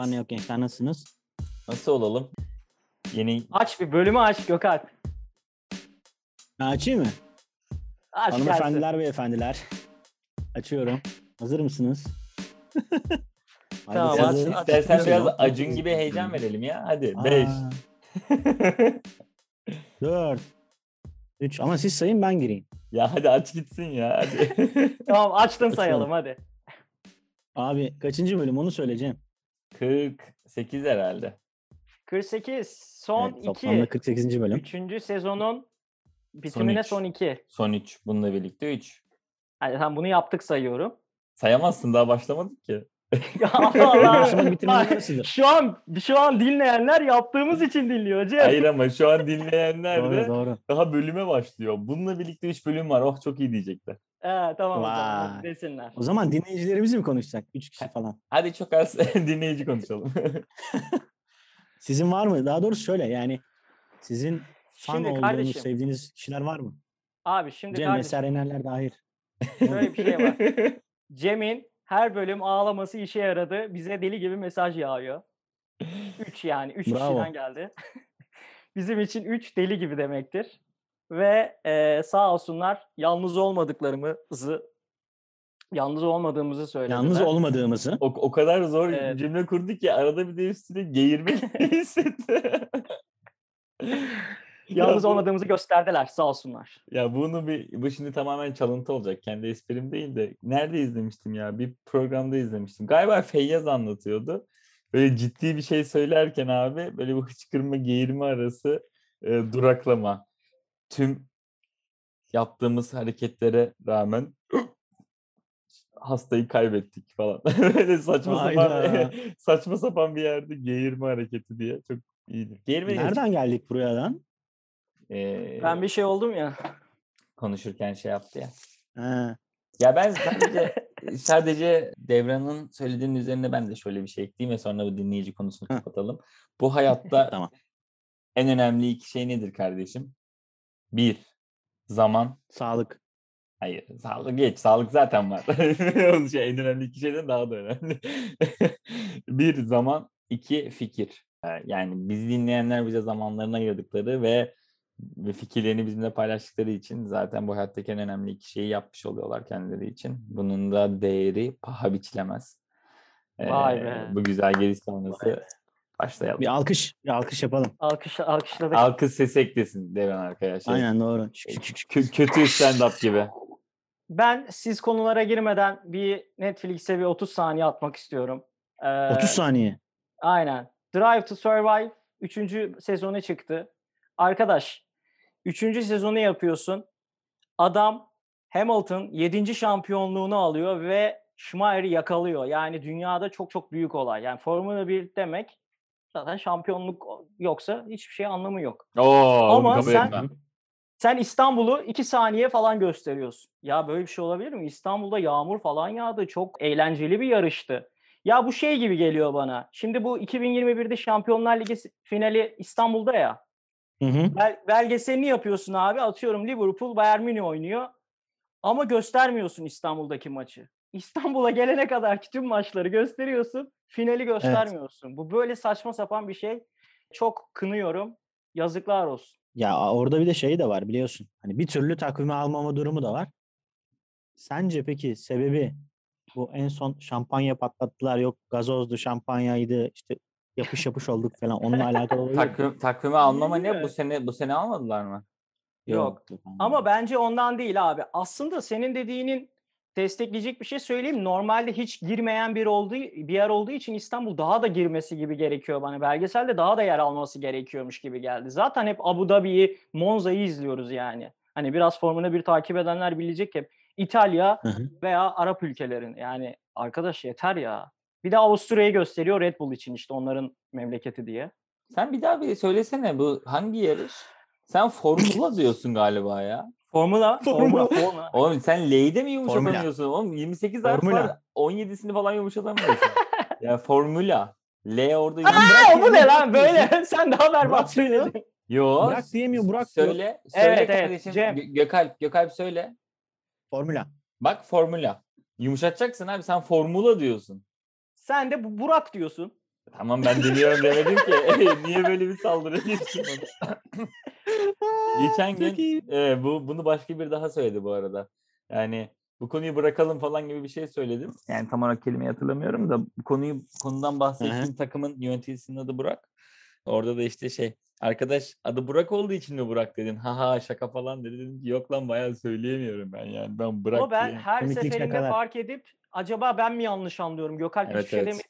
var ne yok gençler nasılsınız? Nasıl olalım? Yeni Aç bir bölümü aç Gökalp. Ben açayım mı? Aç gelsin. Hanımefendiler ve efendiler. Açıyorum. Hazır mısınız? Tamam, aç-. İstersen Nasıl biraz? Acun gibi heyecan verelim ya. Hadi Aa, 5. Dört. Üç. Ama siz sayın ben gireyim. ya hadi aç gitsin ya hadi. Tamam açtın sayalım hadi. Abi kaçıncı bölüm onu söyleyeceğim. 48 herhalde. 48 son Evet, toplamda 2. 48. bölüm. Üçüncü sezonun bitimine son 2. Son 3. Bununla birlikte 3. Yani tam bunu yaptık sayıyorum. Sayamazsın daha başlamadık ki. Allah Allah. şu an şu an dinleyenler yaptığımız için dinliyor Cem. Hayır ama şu an dinleyenler Doğru de doğru. daha bölüme başlıyor. Bununla birlikte 3 bölüm var. Oh çok iyi diyecekler. He, tamam o zaman Vay. desinler. O zaman dinleyicilerimizi mi konuşsak? Üç kişi falan. Hadi çok az dinleyici konuşalım. Sizin var mı? Daha doğrusu şöyle yani sizin fan Şimdi olduğunuz, kardeşim. sevdiğiniz kişiler var mı? Abi şimdi Cem kardeşim Eser Enerler dahil. şöyle bir şey var. Cem'in her bölüm ağlaması işe yaradı. Bize deli gibi mesaj yağıyor. 3 yani. 3 Bravo. kişiden geldi. Bizim için 3 deli gibi demektir. Ve eee, sağ olsunlar yalnız olmadıklarımızı yalnız olmadığımızı söylediler. Yalnız olmadığımızı. o, o kadar zor Evet. cümle kurdu ki arada bir de üstüne geğirmek hissetti. Yalnız Ya bu- olmadığımızı gösterdiler sağ olsunlar. Ya bunu bir bu şimdi tamamen çalıntı olacak. Kendi esprim değil de nerede izlemiştim ya? Bir programda izlemiştim. Galiba Feyyaz anlatıyordu. Böyle ciddi bir şey söylerken abi böyle bu hıçkırma geğirme arası e, duraklama. Tüm yaptığımız hareketlere rağmen hastayı kaybettik falan. Böyle saçma sapan Hayda. saçma sapan bir yerde geğirme hareketi diye çok iyiydi. Geğirme Nereden geldik buradan? e, Ben bir şey oldum ya. konuşurken şey yaptı ya. Ha, Ya ben sadece sadece Devran'ın söylediğinin üzerine ben de şöyle bir şey ekleyeyim ve sonra bu dinleyici konusunu kapatalım. Bu hayatta Tamam. en önemli iki şey nedir kardeşim? Bir, zaman. sağlık. Hayır, sağlık geç. Sağlık zaten var. Onun şey, en önemli iki şeyden daha da önemli. bir, zaman. iki fikir. Ee, Yani bizi dinleyenler bize zamanlarını ayırdıkları ve ve fikirlerini bizimle paylaştıkları için zaten bu hayattaki en önemli iki şeyi yapmış oluyorlar kendileri için. Bunun da değeri paha biçilemez. Vay Ee, be. Bu güzel giriş sonrası başlayalım. Bir alkış. Bir alkış yapalım. Alkış, alkışladık. Alkış sesi eklesin Devran arkadaşlar. Aynen doğru. Kö- kötü stand-up gibi. Ben siz konulara girmeden bir Netflix'e bir 30 saniye atmak istiyorum. Ee, 30 saniye. Aynen. Drive to Survive 3. sezonu çıktı. Arkadaş 3. sezonu yapıyorsun. Adam Hamilton 7. şampiyonluğunu alıyor ve Schumacher'i yakalıyor. Yani dünyada çok çok büyük olay. Yani Formula 1 demek zaten şampiyonluk yoksa hiçbir şey anlamı yok. Oo, Ama sen-. Sen İstanbul'u 2 saniye falan gösteriyorsun. Ya böyle bir şey olabilir mi? İstanbul'da yağmur falan yağdı. Çok eğlenceli bir yarıştı. Ya bu şey gibi geliyor bana. Şimdi bu 2021'de Şampiyonlar Ligi finali İstanbul'da ya. Hı hı. Bel- belgeselini yapıyorsun abi. Atıyorum Liverpool Bayern Münih oynuyor. Ama göstermiyorsun İstanbul'daki maçı. İstanbul'a gelene kadar tüm maçları gösteriyorsun. Finali göstermiyorsun. Bu böyle saçma sapan bir şey. Çok kınıyorum. Yazıklar olsun. Ya orada bir de şey de var biliyorsun. Hani bir türlü takvime almama durumu da var. Sence peki sebebi bu en son şampanya patlattılar yok gazozdu şampanyaydı işte yapış yapış olduk falan onunla alakalı olabilir mi? Takvim, takvime almama ne? Bu Evet. sene bu sene almadılar mı? Yok. Ama bence ondan değil abi. Aslında senin dediğinin destekleyecek bir şey söyleyeyim. Normalde hiç girmeyen bir olduğu bir yer olduğu için İstanbul daha da girmesi gibi gerekiyor bana. Belgeselde daha da yer alması gerekiyormuş gibi geldi. Zaten hep Abu Dhabi'yi, Monza'yı izliyoruz yani. Hani biraz Formula 1 takip edenler bilecek hep İtalya Hı hı. veya Arap ülkelerin. Yani arkadaş yeter ya. Bir de Avusturya'yı gösteriyor Red Bull için işte onların memleketi diye. Sen bir daha bir söylesene bu hangi yarış? Sen formula diyorsun galiba ya. Formula, Formula, Formula. Oğlum sen L'de mi Formula. yumuşatamıyorsun? Oğlum 28 harf var. Formula. 17'sini falan yumuşatamıyorsun. ya formula. L orada Aa, bu ne lan böyle? Sen daha berbat söyledin. Yo. Bırak diyemiyor, bırak diyor. Söyle. Söyle Evet, evet, kardeşim. Cem. Gö- Gökalp, Gökalp söyle. Formula. Bak formula. Yumuşatacaksın abi sen formula diyorsun. Sen de bu Burak diyorsun. Tamam ben deniyorum demedim ki. Niye böyle bir saldırı geçtin bana? Geçen gün e, bu bunu başka bir daha söyledi bu arada. Yani bu konuyu bırakalım falan gibi bir şey söyledim. Yani tam olarak kelimeyi hatırlamıyorum da bu konuyu konudan bahsettiğim takımın yöneticisinin adı Burak. Orada da işte şey arkadaş adı Burak olduğu için mi Burak dedin? Haha şaka falan dedi. Dedim ki yok lan bayağı söyleyemiyorum ben yani. Ben Burak Ama ben diyeyim." her seferinde şakalar. fark edip acaba ben mi yanlış anlıyorum? Gökalp Evet, hiçbir şey evet.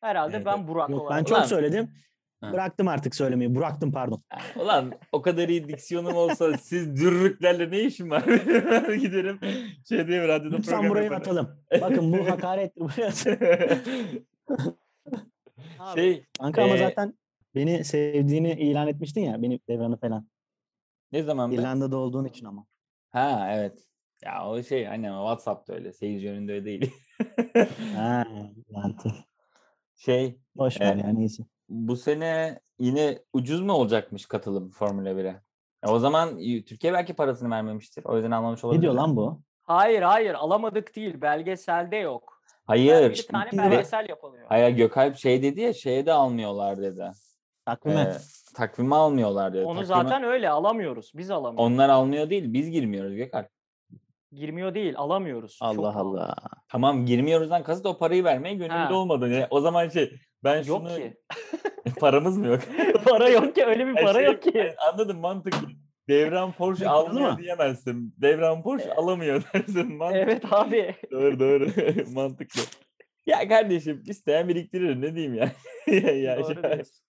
Herhalde Evet, ben. Burak Yok ben olarak. çok Ulan. söyledim. Ha. Bıraktım artık söylemeyi. Bıraktım pardon. Ulan o kadar iyi diksiyonum olsa siz dürrüklerle ne işim var? Giderim şey diye bir radyoda Lütfen program burayı yaparım. atalım. Bakın bu hakaret. Buraya. Abi, şey Kanka ama Ee, zaten beni sevdiğini ilan etmiştin ya. Beni devranı falan. ne zaman be? İrlanda'da olduğun için ama. Ha evet. Ya o şey hani WhatsApp'ta öyle. Seyirci önünde öyle değil. Ha, lantı. Şey Boş ver Evet. ya neyse. bu sene yine ucuz mu olacakmış katılım Formula 1'e? E, o zaman Türkiye belki parasını vermemiştir. O yüzden almamış olabilir. Ne diyor lan bu? Hayır hayır alamadık değil. Belgeselde yok. Hayır. Yani bir tane belgesel yapılıyor. Hayır Gökalp şey dedi ya şeye de almıyorlar dedi. Takvime. Ee, takvimi almıyorlar dedi. Onu Takvimi- zaten öyle alamıyoruz. Biz alamıyoruz. Onlar almıyor değil biz girmiyoruz Gökalp. Girmiyor değil alamıyoruz. Çok Allah pahalı. Allah. Tamam girmiyoruzdan kasıt o parayı vermeye gönüllü Ha. olmadın. Yani o zaman şey ben Yok şunu ki. paramız mı yok? para yok ki öyle bir para şey, yok ki. Anladım mantıklı. Devran Porsche Yok, almıyor mı? diyemezsin. Devran Porsche alamıyor dersin. Mantıklı. Evet abi. Doğru doğru. mantıklı. Ya kardeşim isteyen biriktirir ne diyeyim ya. ya Doğru şey- diyorsun.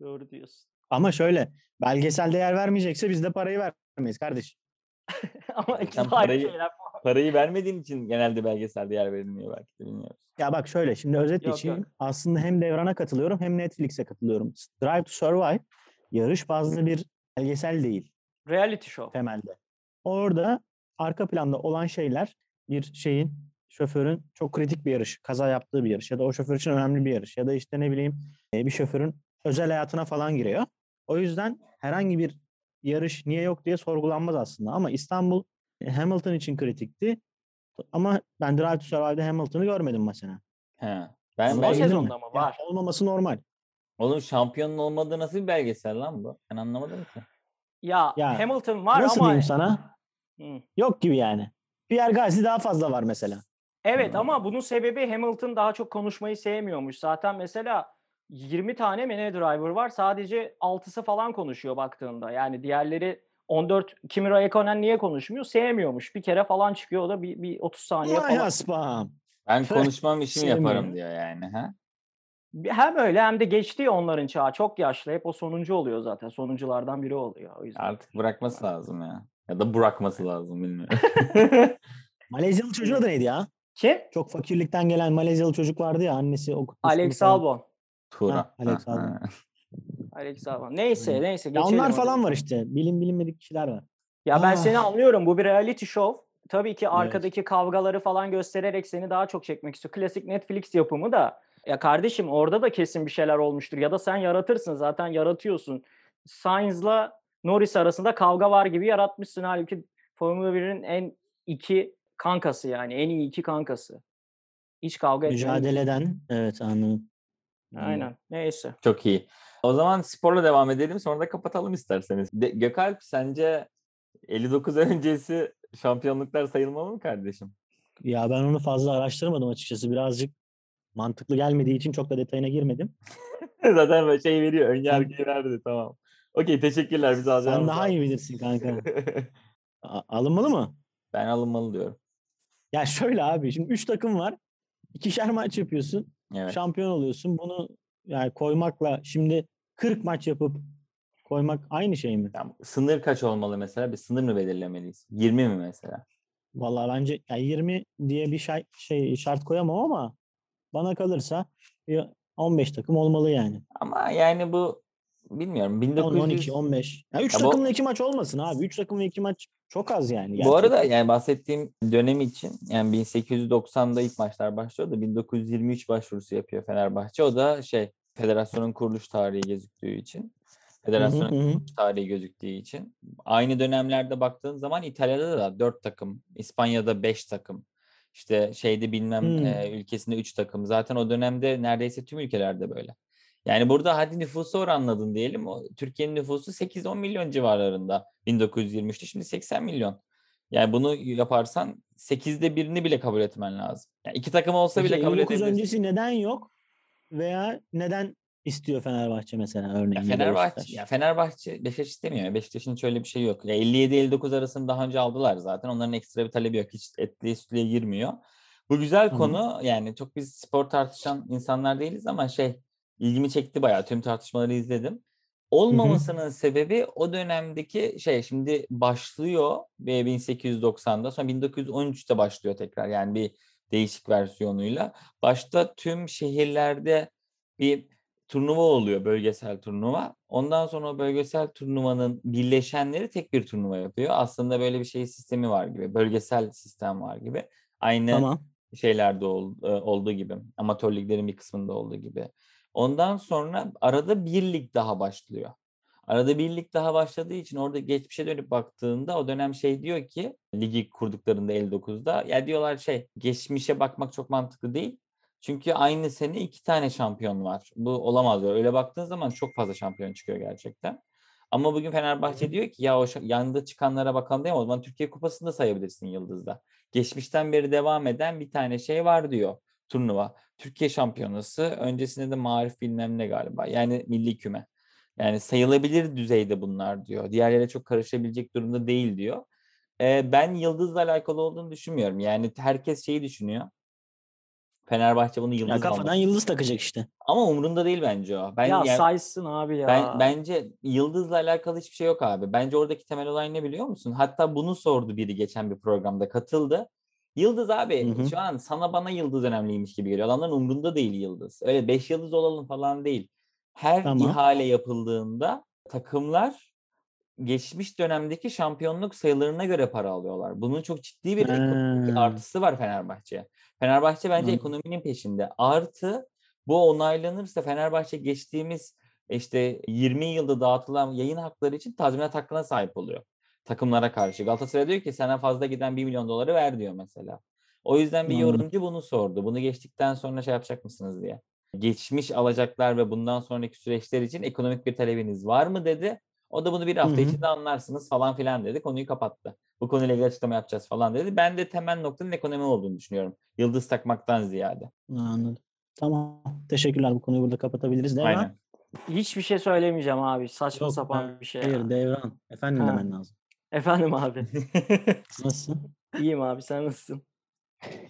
Doğru diyorsun. Ama şöyle belgesel değer vermeyecekse biz de parayı vermeyiz kardeşim. Ama ikisi de aynı parayı- şeyler. parayı vermediğin için genelde belgeselde yer verilmiyor belki de bilmiyorum. Ya bak şöyle şimdi özet Yok, geçeyim. yok. Aslında hem Devran'a katılıyorum hem Netflix'e katılıyorum. Drive to Survive yarış bazlı bir belgesel değil Reality show. temelde. Orada arka planda olan şeyler bir şeyin şoförün çok kritik bir yarış, kaza yaptığı bir yarış ya da o şoför için önemli bir yarış ya da işte ne bileyim e, bir şoförün özel hayatına falan giriyor. O yüzden herhangi bir yarış niye yok diye sorgulanmaz aslında ama İstanbul e, Hamilton için kritikti. Ama ben Drive to Survive'de Hamilton'ı görmedim mesela. He. Ben, Ama bildin sezonda? Ya Var. olmaması normal. Oğlum şampiyonun olmadığı nasıl bir belgesel lan bu? Ben anlamadım ki. Ya, Ya, Hamilton var Nasıl ama diyeyim sana? Hı. Yok gibi yani. Pierre Gasly daha fazla var mesela. Evet Hmm. ama bunun sebebi Hamilton daha çok konuşmayı sevmiyormuş. Zaten mesela 20 tane mi ne driver var. Sadece 6'sı falan konuşuyor baktığında. Yani diğerleri 14 Kimi Raikkonen niye konuşmuyor? Sevmiyormuş. Bir kere falan çıkıyor o da bir, bir 30 saniye Vay falan. aspam. Ben konuşmam işimi yaparım diyor yani. Ha? Hem öyle hem de geçti onların çağı. Çok yaşlı. Hep o sonuncu oluyor zaten. Sonunculardan biri oluyor. O yüzden. Artık bırakması lazım ya. Ya da bırakması lazım bilmiyorum. Malezyalı çocuğun adı neydi ya? Kim? Çok fakirlikten gelen Malezyalı çocuk vardı ya annesi okutmuş. bunu Alex. Albon. Turan. Ha, Alex ha. Alex Albon. Neyse neyse. Ya onlar falan var işte. Bilin bilinmedik kişiler var. Ya ben seni anlıyorum. Bu bir reality show. Tabii ki arkadaki kavgaları falan göstererek seni daha çok çekmek istiyor. Klasik Netflix yapımı da. Ya kardeşim orada da kesin bir şeyler olmuştur. Ya da sen yaratırsın. Zaten yaratıyorsun. Sainz'la Norris arasında kavga var gibi yaratmışsın. Halbuki Formula 1'in en iki kankası yani. En iyi iki kankası. Hiç kavga etmiyor. Mücadeleden. Evet anladım. Aynen. Neyse. Çok iyi. O zaman sporla devam edelim sonra da kapatalım isterseniz. De- Gökalp sence 59 öncesi şampiyonluklar sayılmalı mı kardeşim? Ya ben onu fazla araştırmadım açıkçası. Birazcık mantıklı gelmediği için çok da detayına girmedim. Zaten böyle şey veriyor. Ön yargıyı verdi tamam. Okey teşekkürler biz alacağımız. Sen daha iyi bilirsin kanka. A- alınmalı mı? ben alınmalı diyorum. Ya şöyle abi şimdi 3 takım var. İkişer maç yapıyorsun. Evet. Şampiyon oluyorsun. Bunu yani koymakla şimdi 40 maç yapıp koymak aynı şey mi? Tamam. Sınır kaç olmalı mesela? Bir sınır mı belirlemeliyiz? 20 mi mesela? Vallahi bence yani 20 diye bir şey, şey şart koyamam ama bana kalırsa bir 15 takım olmalı yani. Ama yani bu bilmiyorum. 10, 1900 12, 15. Ya 3 Ya bu- takımla 2 maç olmasın abi. 3 takımla 2 maç çok az yani. Bu arada gerçekten. yani bahsettiğim dönem için yani 1890'da ilk maçlar başlıyor da 1923 başvurusu yapıyor Fenerbahçe. O da şey federasyonun kuruluş tarihi gözüktüğü için. Federasyonun hı hı. kuruluş tarihi gözüktüğü için. Aynı dönemlerde baktığın zaman İtalya'da da 4 takım, İspanya'da 5 takım. İşte şeyde bilmem Hmm. e, ülkesinde 3 takım. Zaten o dönemde neredeyse tüm ülkelerde böyle. Yani burada hadi nüfusu oranladın diyelim. O, Türkiye'nin nüfusu 8-10 milyon civarlarında 1923'te. Şimdi 80 milyon. Yani bunu yaparsan 8'de birini bile kabul etmen lazım. Yani iki takım olsa bile kabul 59 edebilirsin. öncesi neden yok? Veya neden istiyor Fenerbahçe mesela örneğin? Ya Fenerbahçe, Beşiktaş? ya Fenerbahçe Beşiktaş istemiyor. Beşiktaş'ın şöyle bir şey yok. Ya 57-59 arasını daha önce aldılar zaten. Onların ekstra bir talebi yok. Hiç etliye sütlüye girmiyor. Bu güzel Tamam. konu. Yani çok biz spor tartışan insanlar değiliz ama şey ilgimi çekti bayağı. Tüm tartışmaları izledim. Olmamasının sebebi o dönemdeki şey şimdi başlıyor ve 1890'da sonra 1913'te başlıyor tekrar yani bir değişik versiyonuyla. Başta tüm şehirlerde bir turnuva oluyor, bölgesel turnuva. Ondan sonra bölgesel turnuvanın birleşenleri tek bir turnuva yapıyor. Aslında böyle bir şey sistemi var gibi, bölgesel sistem var gibi. Aynı Tamam. şeylerde ol- e, olduğu gibi, amatör liglerin bir kısmında olduğu gibi. Ondan sonra arada bir lig daha başlıyor. Arada bir lig daha başladığı için orada geçmişe dönüp baktığında o dönem şey diyor ki ligi kurduklarında 59'da ya diyorlar şey geçmişe bakmak çok mantıklı değil. Çünkü aynı sene iki tane şampiyon var. Bu olamaz diyor. Öyle baktığın zaman çok fazla şampiyon çıkıyor gerçekten. Ama bugün Fenerbahçe diyor ki ya o yanında çıkanlara bakalım değil mi? O zaman Türkiye Kupası'nı da sayabilirsin Yıldız'da. Geçmişten beri devam eden bir tane şey var diyor turnuva. Türkiye Şampiyonası öncesinde de Marif bilmem ne galiba. Yani milli küme. Yani sayılabilir düzeyde bunlar diyor. Diğerlere çok karışabilecek durumda değil diyor. Ee, ben Yıldız'la alakalı olduğunu düşünmüyorum. Yani herkes şeyi düşünüyor. Fenerbahçe bunu Ya Yıldız kafadan almak. yıldız takacak işte. Ama umurunda değil bence o. Ben ya yani- saysın abi ya. ben bence Yıldız'la alakalı hiçbir şey yok abi. Bence oradaki temel olay ne biliyor musun? Hatta bunu sordu biri geçen bir programda katıldı. Yıldız abi Hı hı. şu an sana bana Yıldız önemliymiş gibi geliyor. Adamların umrunda değil Yıldız. Öyle 5 yıldız olalım falan değil. Her Tamam. ihale yapıldığında takımlar geçmiş dönemdeki şampiyonluk sayılarına göre para alıyorlar. Bunun çok ciddi bir ekonomik artısı var Fenerbahçe'ye. Fenerbahçe bence Hı. ekonominin peşinde. Artı bu onaylanırsa Fenerbahçe geçtiğimiz işte 20 yılda dağıtılan yayın hakları için tazminat hakkına sahip oluyor. Takımlara karşı. Galatasaray diyor ki sana fazla giden 1 milyon doları ver diyor mesela. O yüzden bir yorumcu bunu sordu. Bunu geçtikten sonra şey yapacak mısınız diye. Geçmiş alacaklar ve bundan sonraki süreçler için ekonomik bir talebiniz var mı dedi. O da bunu bir hafta içinde anlarsınız falan filan dedi. Konuyu kapattı. Bu konuyla ilgili açıklama yapacağız falan dedi. Ben de temel noktanın ekonomi olduğunu düşünüyorum. Yıldız takmaktan ziyade. Anladım. Tamam. Teşekkürler. Bu konuyu burada kapatabiliriz. Devran. Aynen. Hiçbir şey söylemeyeceğim abi. Saçma Yok, sapan bir şey. Hayır ya. Devran. Efendim Ha. demen lazım. Efendim abi. Nasılsın? İyiyim abi sen nasılsın?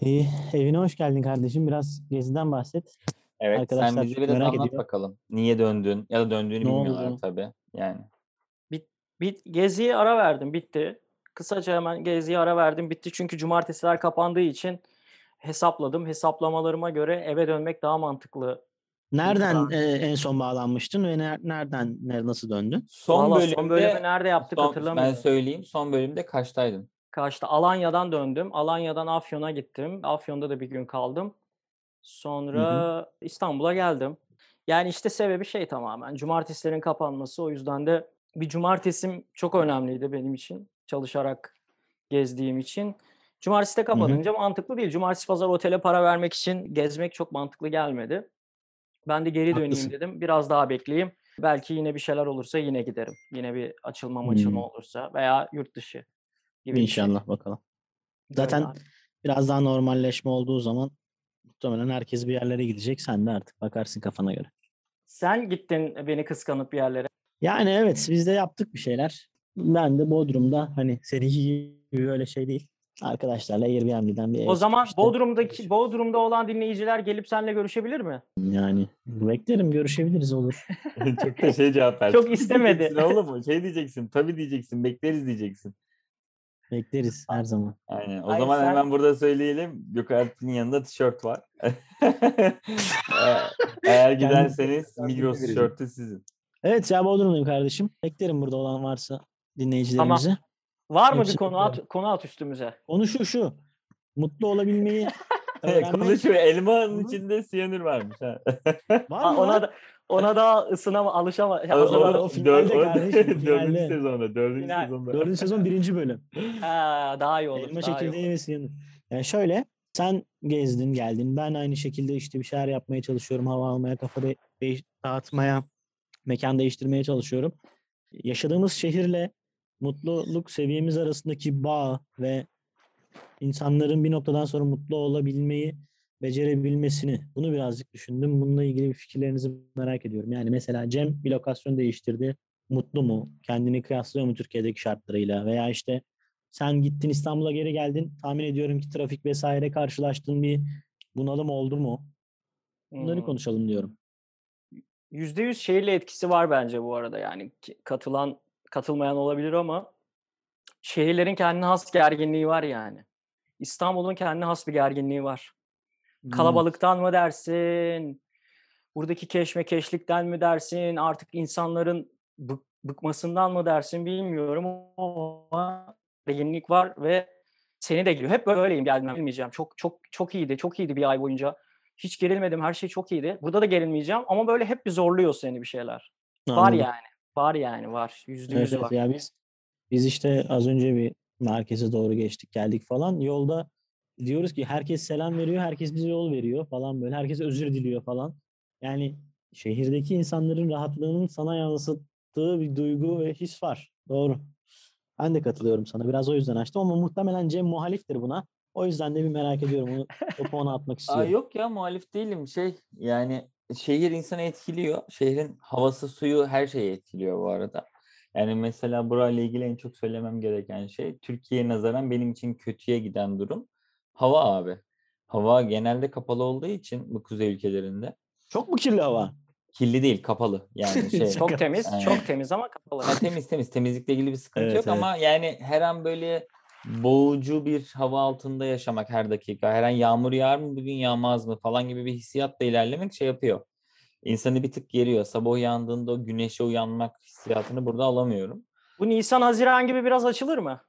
İyi. Evine hoş geldin kardeşim. Biraz geziden bahset. evet sen Arkadaşlar bize çok biraz anlat ediyor. bakalım. Niye döndün? Ya da döndüğünü Ne bilmiyorlar oldu? tabii. Yani. Bir geziye ara verdim bitti. Kısaca hemen geziye ara verdim bitti çünkü cumartesiler kapandığı için hesapladım. Hesaplamalarıma göre eve dönmek daha mantıklı. Nereden e, en son bağlanmıştın ve ner- nereden ne- nasıl döndün? Son bölümde son bölümü nerede yaptık son- ben hatırlamıyorum. söyleyeyim. Son bölümde kaçtaydın? Kaçta? Alanya'dan döndüm. Alanya'dan Afyon'a gittim. Afyon'da da bir gün kaldım. Sonra İstanbul'a geldim. Yani işte sebebi şey tamamen. Cumartesilerin kapanması. O yüzden de bir cumartesim çok önemliydi benim için. Çalışarak gezdiğim için. Cumartesi de kapanınca mantıklı değil. Cumartesi pazar otele para vermek için gezmek çok mantıklı gelmedi. Ben de geri döneyim Haklısın. dedim. Biraz daha bekleyeyim. Belki yine bir şeyler olursa yine giderim. Yine bir açılma maçılma Hmm. olursa veya yurt dışı gibi şey. İnşallah bakalım. Öyle Zaten biraz daha normalleşme olduğu zaman muhtemelen herkes bir yerlere gidecek. Sen de artık bakarsın kafana göre. Sen gittin beni kıskanıp bir yerlere. Yani evet biz de yaptık bir şeyler. Ben de Bodrum'da hani seninki gibi böyle şey değil. Arkadaşlarla Airbnb'den bir ev O zaman işte. Bodrum'daki Bodrum'da olan dinleyiciler gelip seninle görüşebilir mi? Yani beklerim görüşebiliriz olur. Çok da şey cevap ver. Çok istemedi. Oğlum şey diyeceksin. Tabii diyeceksin. Bekleriz diyeceksin. Bekleriz her zaman. Aynen. O Hayır, zaman sen- hemen burada söyleyelim. Gökalp'in yanında tişört var. Eğer- Eğer giderseniz Migros tişörtü sizin. Evet ya Bodrum'dayım kardeşim. Beklerim burada olan varsa dinleyicilerimizi. Var mı bir konu at, konu at üstümüze? Konu şu şu. Mutlu olabilmeyi öğrenmek. Konuşuyor. Elmanın içinde siyanür varmış. Ha. Var mı ona da ona da ısınama alışama. O- hazırlan- o finalde kardeşim, Dördüncü sezonda. Dördüncü Final. sezonda. Dördüncü sezon birinci bölüm. Ha, daha iyi olur. Elma daha çekirdeği ve siyanür. Yani şöyle Sen gezdin geldin. Ben aynı şekilde işte bir şeyler yapmaya çalışıyorum. Hava almaya, kafa de- dağıtmaya, mekan değiştirmeye çalışıyorum. Yaşadığımız şehirle mutluluk seviyemiz arasındaki bağ ve insanların bir noktadan sonra mutlu olabilmeyi becerebilmesini bunu birazcık düşündüm. Bununla ilgili bir fikirlerinizi merak ediyorum. Yani mesela Cem bir lokasyon değiştirdi. Mutlu mu? Kendini kıyaslıyor mu Türkiye'deki şartlarıyla? Veya işte sen gittin İstanbul'a geri geldin. Tahmin ediyorum ki trafik vesaire karşılaştığın bir bunalım oldu mu? Bunları Hmm. konuşalım diyorum. %100 şehirle etkisi var bence bu arada yani katılan katılmayan olabilir ama şehirlerin kendine has gerginliği var yani. İstanbul'un kendine has bir gerginliği var. Hmm. Kalabalıktan mı dersin? Buradaki keşmekeşlikten mi dersin? Artık insanların bık- bıkmasından mı dersin bilmiyorum ama gerginlik var ve seni de geliyor. Hep böyleyim geldim bilmeyeceğim. Çok çok çok iyiydi. Çok iyiydi bir ay boyunca. Hiç gerilmedim. Her şey çok iyiydi. Burada da gerilmeyeceğim ama böyle hep bir zorluyor seni bir şeyler. Var Anladım. yani. Var yani var. Yüzde Evet, var. Ya biz biz işte az önce bir merkeze doğru geçtik geldik falan. Yolda diyoruz ki herkes selam veriyor, herkes bize yol veriyor falan böyle. Herkes özür diliyor falan. Yani şehirdeki insanların rahatlığının sana yansıttığı bir duygu ve his var. Doğru. Ben de katılıyorum sana. Biraz o yüzden açtım ama muhtemelen Cem muhaliftir buna. O yüzden de bir merak ediyorum. Onu, topu ona atmak Aa, istiyorum. yok ya muhalif değilim. Şey yani şehir insanı etkiliyor. Şehrin havası, suyu her şeyi etkiliyor bu arada. Yani mesela burayla ilgili en çok söylemem gereken şey Türkiye'ye nazaran benim için kötüye giden durum hava abi. Hava genelde kapalı olduğu için bu kuzey ülkelerinde Çok mu kirli hava? kirli değil kapalı yani şey. Çok temiz, Aynen. çok temiz ama kapalı. Ha, temiz temiz temizlikle ilgili bir sıkıntı Evet, yok evet. ama yani her an böyle boğucu bir hava altında yaşamak her dakika. Her an yağmur yağar mı bugün yağmaz mı falan gibi bir hissiyatla ilerlemek şey yapıyor. İnsanı bir tık geriyor. Sabah uyandığında o güneşe uyanmak hissiyatını burada alamıyorum. Bu Nisan, Haziran gibi biraz açılır mı?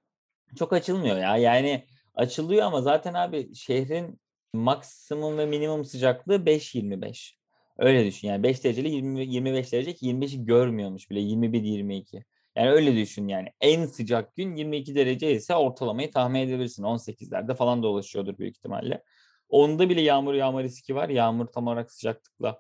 Çok açılmıyor ya. Yani açılıyor ama zaten abi şehrin maksimum ve minimum sıcaklığı 5-25. Öyle düşün yani 5 dereceli 20, 25 derece ki 25'i görmüyormuş bile 21-22. Yani öyle düşün yani en sıcak gün 22 derece ise ortalamayı tahmin edebilirsin. 18'lerde falan dolaşıyordur büyük ihtimalle. Onda bile yağmur yağma riski var. Yağmur tam olarak sıcaklıkla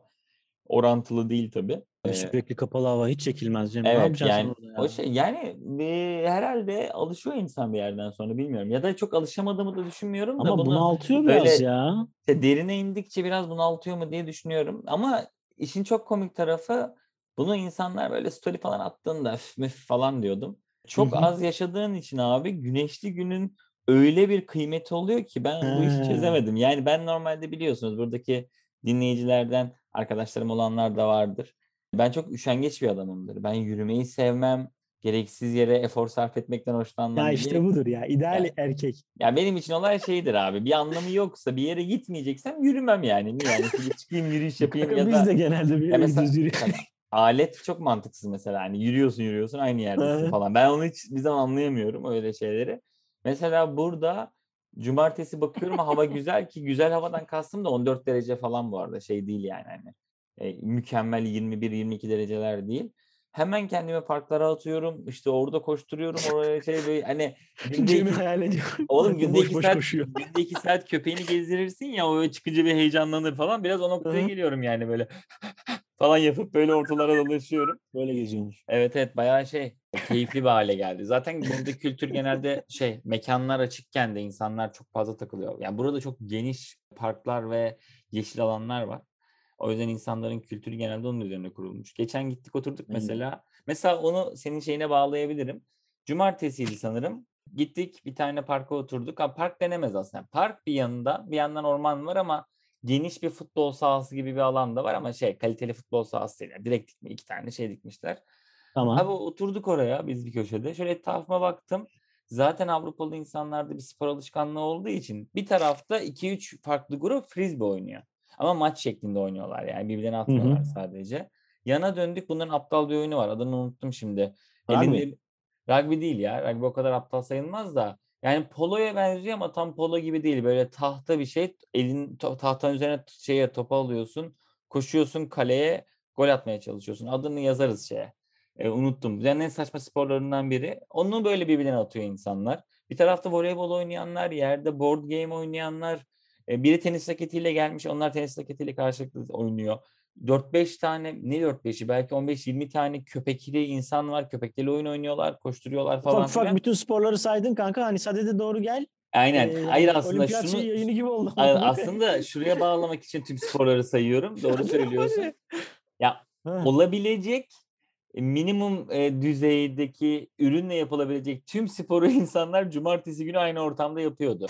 orantılı değil tabii. Ee, Sürekli kapalı hava hiç çekilmez Cem. Ne Evet yapacaksın yani orada ya? o şey yani e, herhalde alışıyor insan bir yerden sonra bilmiyorum. Ya da çok alışamadığımı da düşünmüyorum da Ama bunu bunaltıyor böyle biraz ya. işte derine indikçe biraz bunaltıyor mu diye düşünüyorum. Ama işin çok komik tarafı bunu insanlar böyle story falan attığında "Üf, müf" falan diyordum. Çok az yaşadığın için abi güneşli günün öyle bir kıymeti oluyor ki ben bu işi çözemedim. Yani ben normalde biliyorsunuz buradaki dinleyicilerden arkadaşlarım olanlar da vardır. Ben çok üşengeç bir adamımdır. Ben yürümeyi sevmem. Gereksiz yere efor sarf etmekten hoşlanmam. Ya işte budur ya. İdeal Ya- erkek. ya benim için olay şeydir abi. Bir anlamı yoksa bir yere gitmeyeceksem yürümem yani. Niye yani çıkayım yürüyüş yapayım ya biz da de genelde bir ya yere mesela, gidiyoruz yürüyoruz. Alet çok mantıksız mesela. Hani yürüyorsun yürüyorsun aynı yerdesin falan. Ben onu hiç bir zaman anlayamıyorum öyle şeyleri. Mesela burada cumartesi bakıyorum hava güzel ki güzel havadan kastım da 14 derece falan bu arada şey değil yani hani e, mükemmel 21-22 dereceler değil. Hemen kendimi parklara atıyorum. işte orada koşturuyorum. Oraya şey böyle hani günde Cem'i hayal ediyorum. Oğlum günde boş iki boş saat, koşuyor. günde iki saat köpeğini gezdirirsin ya o çıkınca bir heyecanlanır falan. Biraz o noktaya geliyorum yani böyle falan yapıp böyle ortalara dolaşıyorum. Böyle geziyormuş. Evet evet bayağı şey keyifli bir hale geldi. Zaten burada kültür genelde şey mekanlar açıkken de insanlar çok fazla takılıyor. Yani burada çok geniş parklar ve yeşil alanlar var. O yüzden insanların kültürü genelde onun üzerine kurulmuş. Geçen gittik oturduk Aynen. mesela. Mesela onu senin şeyine bağlayabilirim. Cumartesiydi sanırım. Gittik bir tane parka oturduk. Ha, park denemez aslında. Park bir yanında bir yandan orman var ama geniş bir futbol sahası gibi bir alan da var ama şey kaliteli futbol sahası değil. Yani direkt dikme, iki tane şey dikmişler. Tamam. Abi oturduk oraya biz bir köşede. Şöyle etrafıma baktım. Zaten Avrupalı insanlarda bir spor alışkanlığı olduğu için bir tarafta 2-3 farklı grup frisbee oynuyor. Ama maç şeklinde oynuyorlar yani birbirlerine atmıyorlar sadece. Yana döndük bunların aptal bir oyunu var. Adını unuttum şimdi. Elinde rugby değil ya. Rugby o kadar aptal sayılmaz da. Yani poloya benziyor ama tam polo gibi değil. Böyle tahta bir şey. Elin ta- tahtanın üzerine şeye topu alıyorsun. Koşuyorsun kaleye gol atmaya çalışıyorsun. Adını yazarız şeye. E, unuttum. Dünyanın en saçma sporlarından biri. Onu böyle birbirine atıyor insanlar. Bir tarafta voleybol oynayanlar, yerde board game oynayanlar, E, biri tenis raketiyle gelmiş. Onlar tenis raketiyle karşılıklı oynuyor. 4-5 tane ne 4-5'i belki 15-20 tane köpekli insan var. Köpekleri oyun oynuyorlar, koşturuyorlar falan Ufak ufak filan. bütün sporları saydın kanka. Hani sadede doğru gel. Aynen. Ee, Hayır aslında olimpiyat şunu şeyi yayını gibi oldu. Aslında şuraya bağlamak için tüm sporları sayıyorum. Doğru söylüyorsun. Ya olabilecek minimum e, düzeydeki ürünle yapılabilecek tüm sporu insanlar cumartesi günü aynı ortamda yapıyordu.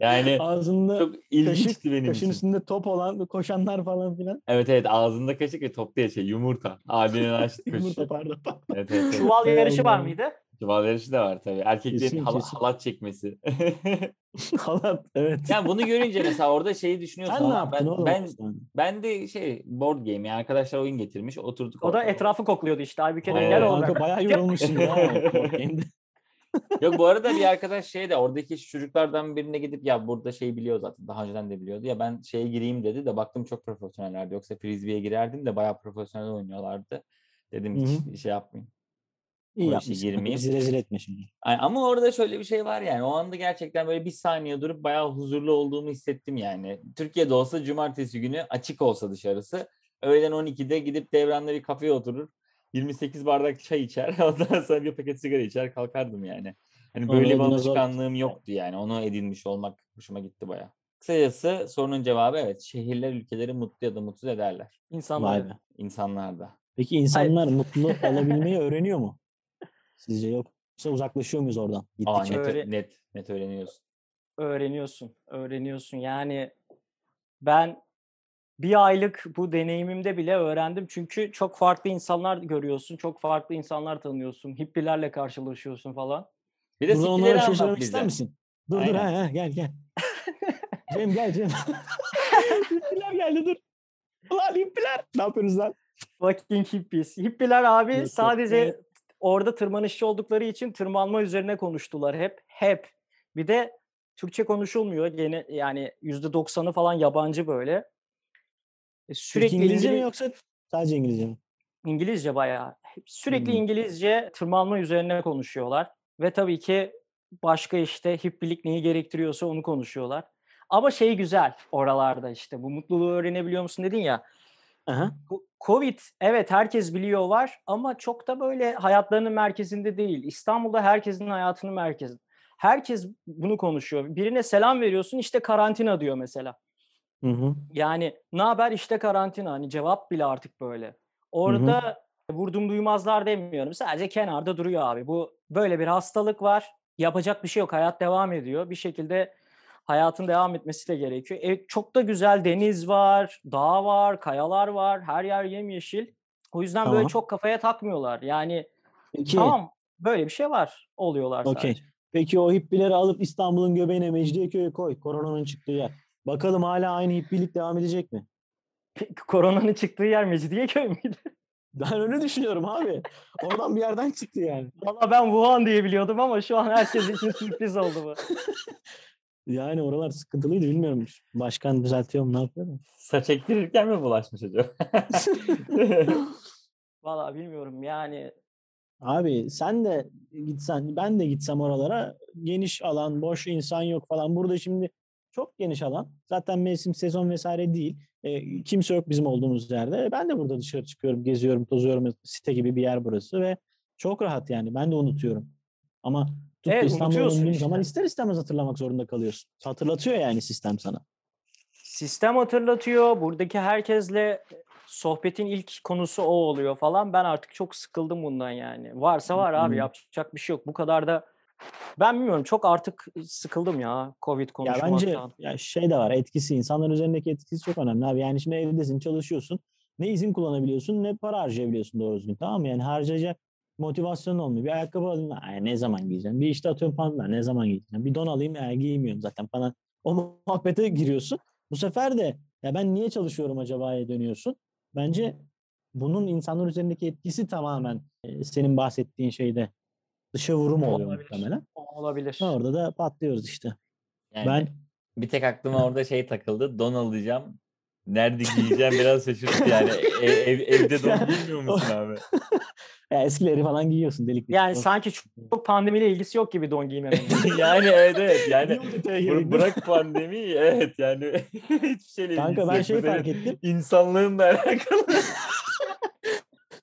Yani Ağzında çok kaşık, ilginçti benim kaşın için. üstünde top olan koşanlar falan filan. Evet evet ağzında kaşık ve topta şey yumurta. Abinin açtı Yumurta kaşığı. pardon. Evet, evet, evet. Çuval yarışı var mıydı? Çuval yarışı da var tabii. Erkeklerin Kesin, hala- kesin. halat çekmesi. Halat evet. yani bunu görünce mesela orada şeyi düşünüyorsun. Sen ne "Aa, yaptın ben, oğlum? ben, ben de şey board game yani arkadaşlar oyun getirmiş oturduk. O da orada. etrafı kokluyordu işte. Halbuki de Aynen. gel oğlum. Kanka bayağı yorulmuşsun ya. o board game'de. Yok bu arada bir arkadaş şey de oradaki çocuklardan birine gidip ya burada şey biliyor zaten daha önceden de biliyordu ya ben şeye gireyim dedi de baktım çok profesyonellerdi yoksa frisbee'ye girerdim de bayağı profesyonel oynuyorlardı. Dedim hiç şey yapmayayım. İyi yapmışsın. girmeyeyim. Bizi rezil etme şimdi. Ay- Ama orada şöyle bir şey var yani o anda gerçekten böyle bir saniye durup bayağı huzurlu olduğumu hissettim yani. Türkiye'de olsa cumartesi günü açık olsa dışarısı öğlen 12'de gidip devranda bir kafeye oturur 28 bardak çay içer ondan sonra bir paket sigara içer kalkardım yani. Hani böyle bir alışkanlığım yoktu yani onu edinmiş olmak hoşuma gitti bayağı. Kısacası sorunun cevabı evet şehirler ülkeleri mutlu ya da mutsuz ederler. İnsanlar. Vay be. İnsanlar da. Peki insanlar mutlu olabilmeyi öğreniyor mu? Sizce yoksa uzaklaşıyor muyuz oradan? Aa, net, Öyle- net, net öğreniyorsun. öğreniyorsun. Öğreniyorsun. Yani ben bir aylık bu deneyimimde bile öğrendim. Çünkü çok farklı insanlar görüyorsun. Çok farklı insanlar tanıyorsun. Hippilerle karşılaşıyorsun falan. Bir de Burada onlara bir şey söylemek ister misin? Dur dur Aynen. ha, ha gel gel. Cem gel Cem. hippiler geldi dur. Ulan hippiler. Ne yapıyorsunuz lan? Fucking hippies. Hippiler abi Yok, yok. sadece. Orada tırmanışçı oldukları için tırmanma üzerine konuştular hep. Hep. Bir de Türkçe konuşulmuyor. Gene yani %90'ı falan yabancı böyle. E, Peki Sürekli İngilizce mi İngiliz- yoksa sadece İngilizce mi? İngilizce bayağı. Sürekli Hmm. İngilizce tırmanma üzerine konuşuyorlar. Ve tabii ki başka işte hippilik neyi gerektiriyorsa onu konuşuyorlar. Ama şey güzel oralarda işte bu mutluluğu öğrenebiliyor musun dedin ya. Aha. Covid evet herkes biliyor var ama çok da böyle hayatlarının merkezinde değil. İstanbul'da herkesin hayatının merkezi. Herkes bunu konuşuyor. Birine selam veriyorsun işte karantina diyor mesela. Hı hı. Yani ne haber işte karantina hani cevap bile artık böyle. Orada vurdum duymazlar demiyorum. Sadece kenarda duruyor abi. Bu böyle bir hastalık var. Yapacak bir şey yok. Hayat devam ediyor. Bir şekilde hayatın devam etmesi de gerekiyor. E, çok da güzel deniz var, dağ var, kayalar var. Her yer yemyeşil. O yüzden böyle Tamam. çok kafaya takmıyorlar. Yani Peki, tamam böyle bir şey var. Oluyorlar Okey. sadece. peki o hippileri alıp İstanbul'un göbeğine Mecidiyeköy'e koy. Koronanın çıktığı yer. Bakalım hala aynı hippilik devam edecek mi? Peki, Koronanın çıktığı yer Mecidiyeköy müydü? Ben öyle düşünüyorum abi. Oradan bir yerden çıktı yani. Valla ben Wuhan diye biliyordum ama şu an herkes için sürpriz oldu bu. Yani oralar sıkıntılıydı bilmiyorum. Başkan düzeltiyor mu ne yapıyor da. Saç ektirirken mi bulaşmış acaba? Valla bilmiyorum yani Abi sen de gitsen ben de gitsem oralara geniş alan boş insan yok falan. Burada şimdi çok geniş alan. Zaten mevsim sezon vesaire değil. E, kimse yok bizim olduğumuz yerde. Ben de burada dışarı çıkıyorum, geziyorum, tozuyorum. Site gibi bir yer burası ve çok rahat yani. Ben de unutuyorum. Ama tut Evet, İstanbul'a döndüğün işte. zaman ister istemez hatırlamak zorunda kalıyorsun. Hatırlatıyor yani sistem sana. sistem hatırlatıyor. Buradaki herkesle sohbetin ilk konusu o oluyor falan. Ben artık çok sıkıldım bundan yani. Varsa var abi Hmm. yapacak bir şey yok. Bu kadar da ben bilmiyorum çok artık sıkıldım ya Covid Ya konuşmaktan. bence ya şey de var etkisi insanların üzerindeki etkisi çok önemli abi. Yani şimdi evdesin çalışıyorsun. Ne izin kullanabiliyorsun ne para harcayabiliyorsun doğru düzgün tamam mı? Yani harcayacak motivasyon olmuyor. Bir ayakkabı alayım "Ay, ne zaman giyeceğim? Bir işte atıyorum pantolon ne zaman giyeceğim? Bir don alayım "Ay, giymiyorum zaten falan. O muhabbete giriyorsun. Bu sefer de ya ben niye çalışıyorum acaba'ya dönüyorsun. Bence bunun insanlar üzerindeki etkisi tamamen e, senin bahsettiğin şeyde dışa vurum oluyor Olabilir. muhtemelen. Olabilir. Orada da patlıyoruz işte. Yani Ben bir tek aklıma orada şey takıldı. Don alacağım. Nerede giyeceğim biraz şaşırttı yani. E- ev, evde don giymiyor musun abi? Ya eskileri falan giyiyorsun delikli. Yani sanki çok, pandemiyle ilgisi yok gibi don giymemenin. yani evet evet yani bır- bırak pandemi evet yani hiçbir şeyle Kanka ilgisi ben yok. şey fark ettim. İnsanlığınla alakalı.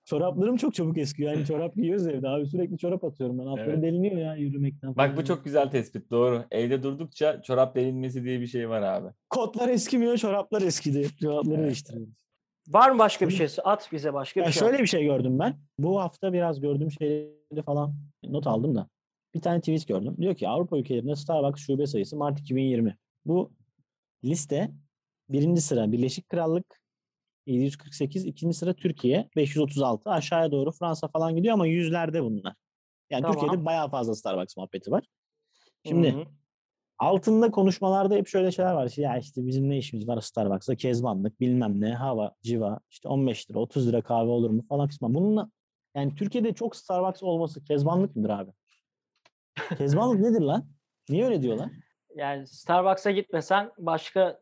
Çoraplarım çok çabuk eskiyor. Yani çorap giyiyoruz evde abi. Sürekli çorap atıyorum ben. Altları Evet. deliniyor ya yürümekten. Bak bu çok güzel tespit doğru. Evde durdukça çorap delinmesi diye bir şey var abi. Kotlar eskimiyor, çoraplar eskidi. Çorapları değiştiriyoruz. Var mı başka bir şey? At bize başka bir Ya şey. şöyle bir şey gördüm ben. Bu hafta biraz gördüğüm şeyleri falan not aldım da. Bir tane tweet gördüm. Diyor ki Avrupa ülkelerinde Starbucks şube sayısı Mart 2020. Bu liste birinci sıra Birleşik Krallık 748, ikinci sıra Türkiye 536. Aşağıya doğru Fransa falan gidiyor ama yüzlerde bunlar. Yani Tamam. Türkiye'de bayağı fazla Starbucks muhabbeti var. Şimdi Hı hı. Altında konuşmalarda hep şöyle şeyler var. İşte ya işte bizim ne işimiz var Starbucks'ta? Kezbanlık bilmem ne hava civa işte 15 lira 30 lira kahve olur mu falan kısmı. Bununla yani Türkiye'de çok Starbucks olması kezbanlık mıdır abi? Kezbanlık nedir lan? Niye öyle diyorlar? Yani Starbucks'a gitmesen başka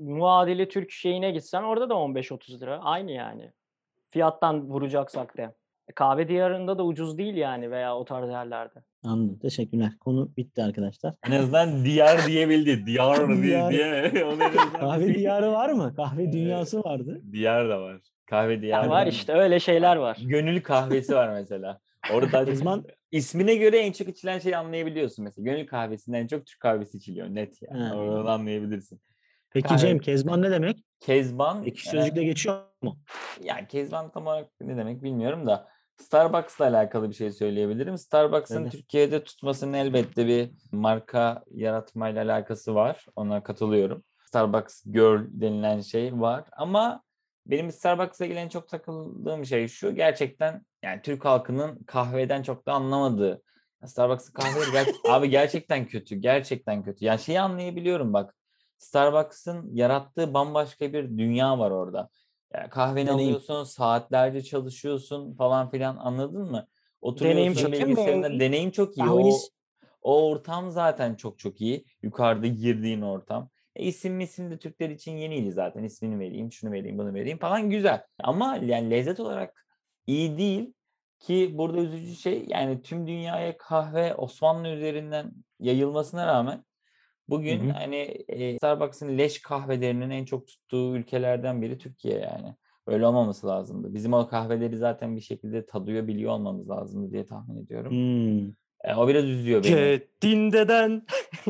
muadili Türk şeyine gitsen orada da 15-30 lira. Aynı yani. Fiyattan vuracaksak da. E, Kahve diyarında da ucuz değil yani veya o tarz yerlerde. Anladım. Teşekkürler. Konu bitti arkadaşlar. En azından diyar diyebildi. Diyar diye Diyar. diye. Onu en azından Kahve diyarı var mı? Kahve dünyası vardı. Diyar da var. Kahve diyarı. Ya var işte öyle şeyler var. Gönül kahvesi var mesela. Orada Kezban ismine göre en çok içilen şeyi anlayabiliyorsun mesela. Gönül kahvesinden en çok Türk kahvesi içiliyor net yani. Ha. Oradan anlayabilirsin. Peki Kahve- Cem Kezban ne demek? Kezban Ekşi e, sözlükle geçiyor mu? yani Kezban tam olarak ne demek bilmiyorum da Starbucks'la alakalı bir şey söyleyebilirim. Starbucks'ın Söyle. Türkiye'de tutmasının elbette bir marka yaratmayla alakası var. Ona katılıyorum. Starbucks Girl denilen şey var ama benim Starbucks'la ilgili en çok takıldığım şey şu. Gerçekten yani Türk halkının kahveden çok da anlamadığı. Starbucks'ın kahveleri ger- abi gerçekten kötü. Gerçekten kötü. Yani şeyi anlayabiliyorum bak. Starbucks'ın yarattığı bambaşka bir dünya var orada. Yani kahveni Deneyim. alıyorsun, saatlerce çalışıyorsun falan filan anladın mı? Oturuyorsun çok iyi. bilgisayarında. Deneyim çok iyi. O, o ortam zaten çok çok iyi. Yukarıda girdiğin ortam. E, isim misim de Türkler için yeniydi zaten. İsmini vereyim, şunu vereyim, bunu vereyim falan güzel. Ama yani lezzet olarak iyi değil ki burada üzücü şey yani tüm dünyaya kahve Osmanlı üzerinden yayılmasına rağmen bugün hı. hani e, Starbucks'ın leş kahvelerinin en çok tuttuğu ülkelerden biri Türkiye yani. Öyle olmaması lazımdı. Bizim o kahveleri zaten bir şekilde tadıyor, biliyor olmamız lazımdı diye tahmin ediyorum. Hmm. E, o biraz üzüyor beni. Cettin deden.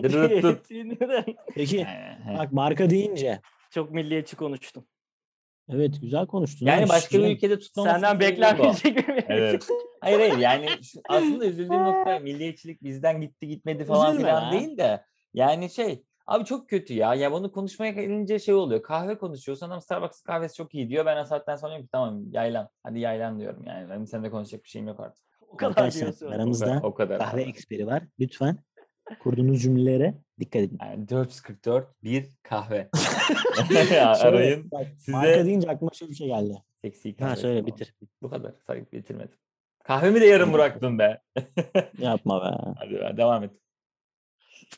Dırırt dıt. Cettin deden. Peki Yani, bak marka deyince Çok milliyetçi konuştum. evet güzel konuştun. yani başka bir ülkede tutmaması Senden beklenmeyecek bir Evet. Hayır hayır yani aslında üzüldüğüm nokta milliyetçilik bizden gitti gitmedi falan Üzülme filan lan. değil de yani şey abi çok kötü ya. Ya bunu konuşmaya gelince şey oluyor. Kahve konuşuyorsun adam Starbucks kahvesi çok iyi diyor. Ben o saatten sonra diyorum ki tamam yaylan. Hadi yaylan diyorum yani. Benim seninle konuşacak bir şeyim yok artık. O kadar Arkadaşlar diyorsun. Aramızda o kadar kahve abi. eksperi var. Lütfen kurduğunuz cümlelere dikkat edin. Yani 444 bir kahve. Arayın. bak, Size- Marka deyince aklıma şöyle bir şey geldi. Seksi Ha kahve. söyle bitir. Bu kadar. Sayıp bitirmedim. Kahvemi de yarım bıraktın be. Yapma be. Hadi be devam et.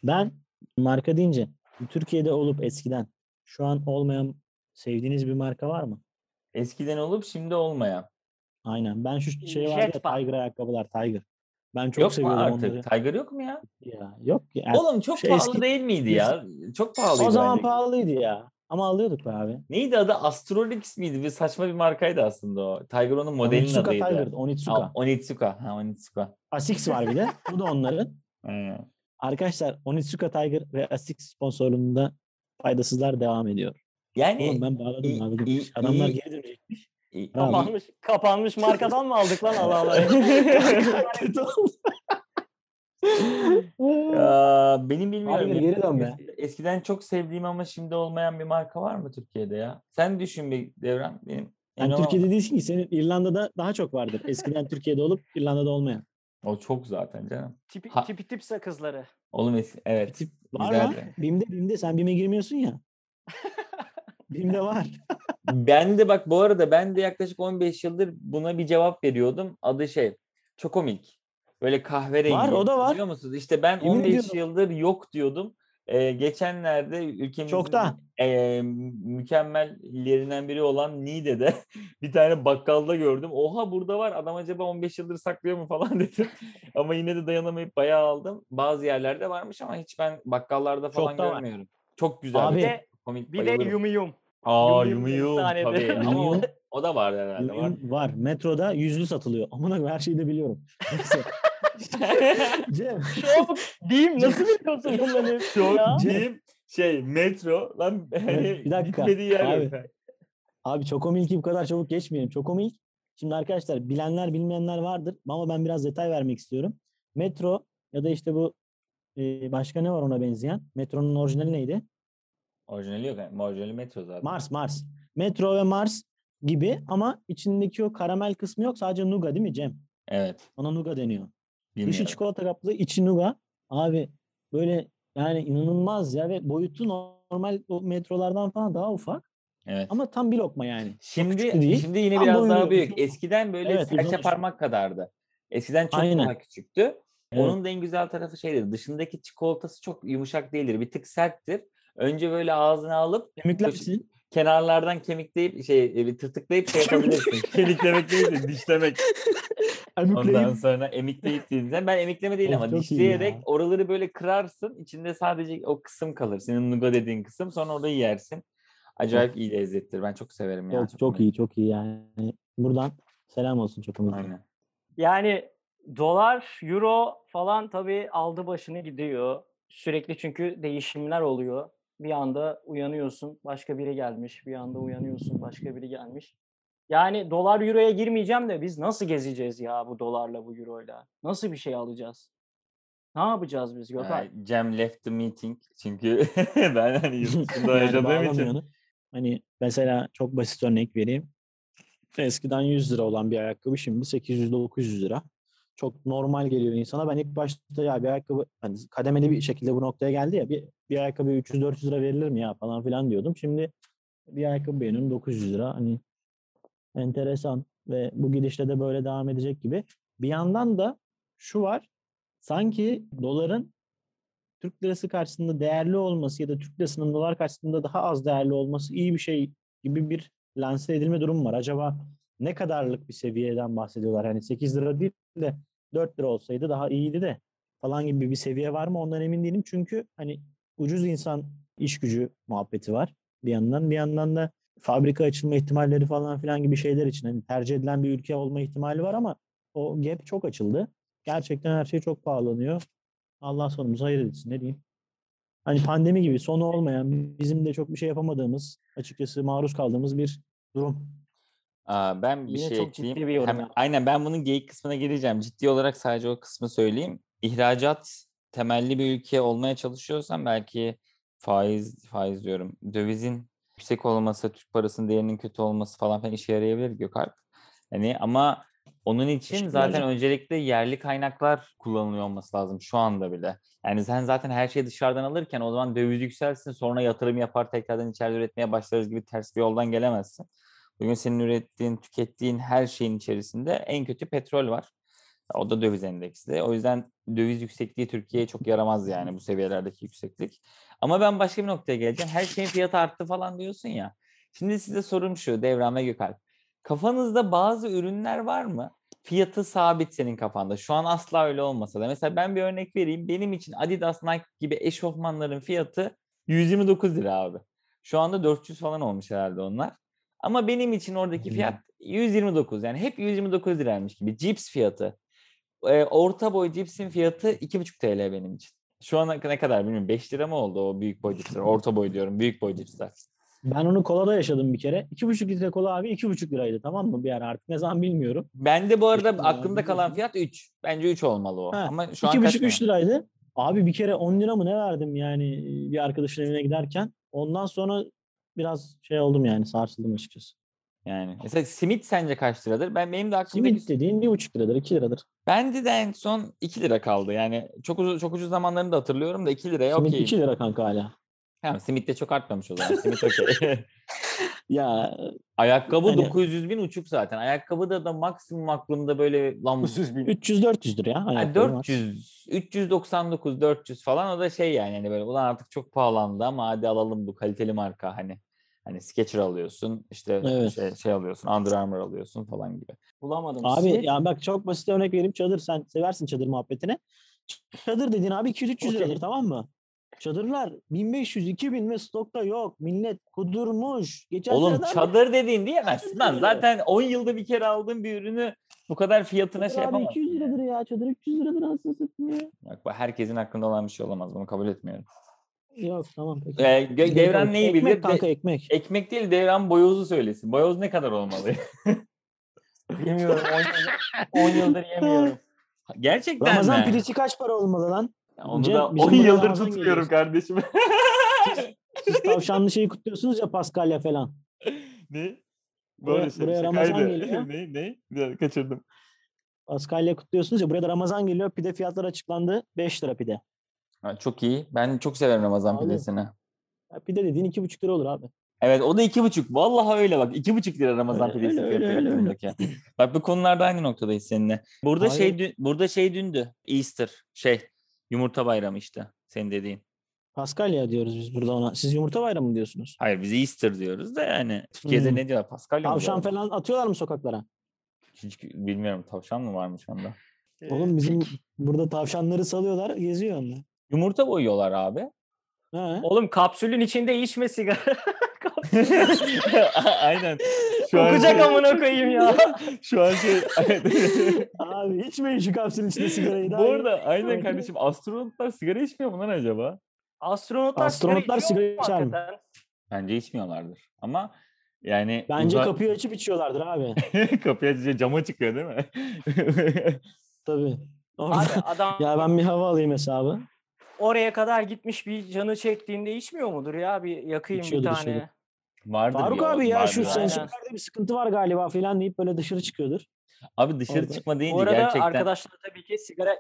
Ben marka deyince Türkiye'de olup eskiden şu an olmayan sevdiğiniz bir marka var mı? Eskiden olup şimdi olmayan. Aynen. Ben şu şey var ya. Tiger ayakkabılar Tiger. Ben çok yok mu seviyordum artık? onları. Tiger yok mu ya? Ya, yok ya. Oğlum çok şey pahalı eski- değil miydi ya? Çok pahalıydı o zaman bence. pahalıydı ya. Ama alıyorduk be abi. Neydi adı? Astrolix miydi? Bir saçma bir markaydı aslında o. Tiger onun modelinin Onitsuka adıydı. Tiger. Onitsuka. Ha, Onitsuka. Ha, Onitsuka. Asics var bir de. Bu da onların. Arkadaşlar Onitsuka Tiger ve Asics sponsorluğunda faydasızlar devam ediyor. Yani Oğlum ben bağladım iyi- iyi- Adamlar iyi- geri dönecekmiş. iyi-. Kapanmış, kapanmış markadan mı aldık lan Allah Allah. Kötü oldu. Ya, benim bilmiyorum. Ya. geri dön be. Es- Eskiden çok sevdiğim ama şimdi olmayan bir marka var mı Türkiye'de ya? Sen düşün bir Devran. Benim Yani Türkiye'de değilsin ki senin İrlanda'da daha çok vardır. Eskiden Türkiye'de olup İrlanda'da olmayan. O çok zaten canım. tipi, Ha- tipi tipse kızları. Oğlum evet. Tip var mı? güzeldi. BİM'de BİM'de sen BİM'e girmiyorsun ya. BİM'de var. Ben de bak bu arada ben de yaklaşık 15 yıldır buna bir cevap veriyordum. Adı şey Çokomilk. Böyle kahverengi. Var, o da var. Biliyor musunuz? İşte ben Yemin 15 ediyorum. yıldır yok diyordum. Ee, geçenlerde ülkemizin Çoktan. e, mükemmellerinden biri olan Niğde'de bir tane bakkalda gördüm. Oha burada var adam acaba 15 yıldır saklıyor mu falan dedim. ama yine de dayanamayıp bayağı aldım. Bazı yerlerde varmış ama hiç ben bakkallarda falan Çokta var. görmüyorum. Çok güzel. Abi, Bir de, komik bir de bayılırım. Yumi Yum. Aa Yum Yum Yum tabii. Ama o, Yum. o da var herhalde. Var. Var. var. Metroda yüzlü satılıyor. Amına koyayım, her şeyi de biliyorum. Cem. Şok. Diyeyim nasıl biliyorsun bunları? Çok ya? diyeyim şey metro lan hani bir dakika, gitmediği yer abi. yok. Abi Çokomilk'i bu kadar çabuk geçmeyelim. Çokomilk, şimdi arkadaşlar bilenler bilmeyenler vardır ama ben biraz detay vermek istiyorum. Metro ya da işte bu e, başka ne var ona benzeyen? Metronun orijinali neydi? Orijinali yok. yani. Orijinali metro zaten. Mars, Mars. Metro ve Mars gibi ama içindeki o karamel kısmı yok. Sadece Nuga değil mi Cem? Evet. Ona Nuga deniyor. Bilmiyorum. Dışı çikolata kaplı, içi Nuga. Abi böyle yani inanılmaz ya ve boyutu normal o metrolardan falan daha ufak. Evet. Ama tam bir lokma yani. Şimdi şimdi yine Tam biraz boyunu daha büyük. Eskiden böyle Evet, serçe parmak kadardı. Eskiden çok Aynen. daha küçüktü. Evet. Onun da en güzel tarafı şeydir. Dışındaki çikolatası çok yumuşak değildir. Bir tık serttir. Önce böyle ağzına alıp Kemiklersin. kenarlardan kemikleyip şey e, bir tırtıklayıp şey yapabilirsin. Kemiklemek değil de dişlemek. Ondan sonra emikleyip dediğinde ben emikleme değil ama dişleyerek oraları böyle kırarsın. İçinde sadece o kısım kalır. Senin nuga dediğin kısım. Sonra orada yersin. Acayip iyi lezzettir. Ben çok severim ya. çok, çok iyi çok iyi yani. Buradan selam olsun çok iyi. Aynen. Yani dolar, euro falan tabii aldı başını gidiyor. Sürekli çünkü değişimler oluyor. Bir anda uyanıyorsun başka biri gelmiş. Bir anda uyanıyorsun başka biri gelmiş. Yani dolar euroya girmeyeceğim de biz nasıl gezeceğiz ya bu dolarla bu euroyla? Nasıl bir şey alacağız? Ne yapacağız biz Gökhan? Ee, Cem left the meeting. Çünkü ben hani yurt dışında yaşadığım için. Hani mesela çok basit örnek vereyim. Eskiden 100 lira olan bir ayakkabı şimdi 800-900 lira. Çok normal geliyor insana. Ben ilk başta ya bir ayakkabı hani kademeli bir şekilde bu noktaya geldi ya bir, bir ayakkabı 300-400 lira verilir mi ya falan filan diyordum. Şimdi bir ayakkabı beğeniyorum 900 lira. Hani enteresan ve bu gidişle de böyle devam edecek gibi. Bir yandan da şu var. Sanki doların Türk lirası karşısında değerli olması ya da Türk lirasının dolar karşısında daha az değerli olması iyi bir şey gibi bir lanse edilme durum var. Acaba ne kadarlık bir seviyeden bahsediyorlar? Hani 8 lira değil de 4 lira olsaydı daha iyiydi de falan gibi bir seviye var mı? Ondan emin değilim. Çünkü hani ucuz insan iş gücü muhabbeti var bir yandan. Bir yandan da fabrika açılma ihtimalleri falan filan gibi şeyler için hani tercih edilen bir ülke olma ihtimali var ama o gap çok açıldı. Gerçekten her şey çok pahalanıyor. Allah sonumuzu hayır etsin ne diyeyim. Hani pandemi gibi sonu olmayan bizim de çok bir şey yapamadığımız açıkçası maruz kaldığımız bir durum. Aa, ben bir Yine şey çok ekleyeyim. ciddi bir yorum Hem- aynen ben bunun geyik kısmına geleceğim. Ciddi olarak sadece o kısmı söyleyeyim. İhracat temelli bir ülke olmaya çalışıyorsan belki faiz faiz diyorum. Dövizin yüksek olması, Türk parasının değerinin kötü olması falan filan işe yarayabilir Gökalp. Hani ama onun için zaten öncelikle yerli kaynaklar kullanılıyor olması lazım şu anda bile. Yani sen zaten her şeyi dışarıdan alırken o zaman döviz yükselsin sonra yatırım yapar tekrardan içeride üretmeye başlarız gibi ters bir yoldan gelemezsin. Bugün senin ürettiğin, tükettiğin her şeyin içerisinde en kötü petrol var. O da döviz endeksli. O yüzden döviz yüksekliği Türkiye'ye çok yaramaz yani bu seviyelerdeki yükseklik. Ama ben başka bir noktaya geleceğim. Her şeyin fiyatı arttı falan diyorsun ya. Şimdi size sorum şu Devran ve Gökalp. Kafanızda bazı ürünler var mı? Fiyatı sabit senin kafanda. Şu an asla öyle olmasa da. Mesela ben bir örnek vereyim. Benim için Adidas, Nike gibi eşofmanların fiyatı 129 lira abi. Şu anda 400 falan olmuş herhalde onlar. Ama benim için oradaki fiyat 129. Yani hep 129 liraymış gibi. Cips fiyatı. Ee, orta boy cipsin fiyatı 2,5 TL benim için. Şu ana ne kadar bilmiyorum. 5 lira mı oldu o büyük boy cipsler? Orta boy diyorum. Büyük boy cipsler. Ben onu kolada yaşadım bir kere. 2,5 litre kola abi 2,5 liraydı tamam mı bir ara artık ne zaman bilmiyorum. Ben de bu arada aklımda kalan fiyat 3. Bence 3 olmalı o. Ha, Ama şu an kaç 2,5-3 lira? liraydı. Abi bir kere 10 lira mı ne verdim yani bir arkadaşın evine giderken. Ondan sonra biraz şey oldum yani sarsıldım açıkçası. Yani mesela simit sence kaç liradır? Ben benim de aklımdaki Simit dediğin 1,5 liradır 2 liradır. Bende de en son 2 lira kaldı. Yani çok uzun çok ucuz zamanlarını da hatırlıyorum da 2 liraya Simit okeyim. 2 lira kanka hala. Tamam Smith de çok artmamış o zaman. Smith okey. Ya Ayakkabı Hani- 900 bin uçuk zaten. Ayakkabıda da maksimum aklımda böyle lan 900 bin. 300-400'dür ya. Ha, ayakkabı max. 400, 399, 400 falan o da şey yani hani böyle ulan artık çok pahalandı ama hadi alalım bu kaliteli marka hani. Hani Skechers alıyorsun, işte Evet. şey, şey alıyorsun, Under Armour alıyorsun falan gibi. Bulamadım. Abi ya bak çok basit örnek vereyim. Çadır sen seversin çadır muhabbetini. Çadır dediğin abi 200-300 Okey. liradır tamam mı? Çadırlar 1500-2000 ve stokta yok. Millet kudurmuş. Geçen Oğlum çadır dediğin diyemezsin lan. Zaten 10 yılda bir kere aldığın bir ürünü bu kadar fiyatına şey Çadır abi yapamazsın. 200 liradır ya. Çadır 300 liradır satayım ya. Bak, bu herkesin hakkında olan bir şey olamaz. Bunu kabul etmiyorum. Yok tamam peki. Ee, Devran neyi ekmek bilir? De- kanka ekmek. ekmek değil Devran boyozu söylesin. Boyoz ne kadar olmalı? Yemiyorum. 10 yıldır, 10 yıldır yemiyorum. Gerçekten Ramazan mi? pidesi kaç para olmalı lan? Onu Cem, da bizim 10 buraya yıldır Ramazan tutmuyorum kardeşim. Siz tavşanlı şeyi kutluyorsunuz ya Paskalya falan. ne? Buraya- şey, buraya Ramazan geliyor. ne? Ne? Bir dakika, kaçırdım. Paskalya kutluyorsunuz ya. Buraya da Ramazan geliyor. Pide fiyatları açıklandı. 5 lira pide. Ha, çok iyi. Ben çok severim Ramazan Vallahi. pidesini. Ya pide dediğin 2,5 lira olur abi. Evet o da iki buçuk. Vallahi öyle bak. iki buçuk lira Ramazan Öyle, pidesi öyle, öyle, öyle. Bak bu konularda aynı noktadayız seninle. Burada şey Hayır. dün, burada şey dündü. Easter şey yumurta bayramı işte senin dediğin. Paskalya diyoruz biz burada ona. Siz yumurta bayramı mı diyorsunuz? Hayır biz Easter diyoruz da yani. Türkiye'de Hmm. ne diyorlar? Paskalya Tavşan falan atıyorlar mı sokaklara? Hiç bilmiyorum. Tavşan mı varmış onda? Oğlum bizim burada tavşanları salıyorlar. Geziyor onlar. Yumurta boyuyorlar abi. He. Oğlum kapsülün içinde içme sigara. Aynen. Şu Kokacak şey- amına koyayım ya. Şu an şey... Abi içmeyin şu kapsülün içinde sigarayı. Bu daha iyi. arada aynen kardeşim astronotlar sigara içmiyor mu lan acaba? Astronotlar, Astronotlar sigara içiyor mu içer mi? Bence içmiyorlardır. Ama yani Bence uza- kapıyı açıp içiyorlardır abi. kapıyı açınca cama çıkıyor değil mi? Tabii. Orada- Abi adam ya ben bir hava alayım hesabı. Oraya kadar gitmiş bir canı çektiğinde içmiyor mudur ya? Bir yakayım İçiyordur, bir tane. içiyordur. Vardır Faruk bir abi ya vardır şu sensörlerde bir sıkıntı var galiba falan deyip böyle dışarı çıkıyordur. Abi dışarı Orada. çıkma deyince Bu arada gerçekten arkadaşlar tabii ki sigara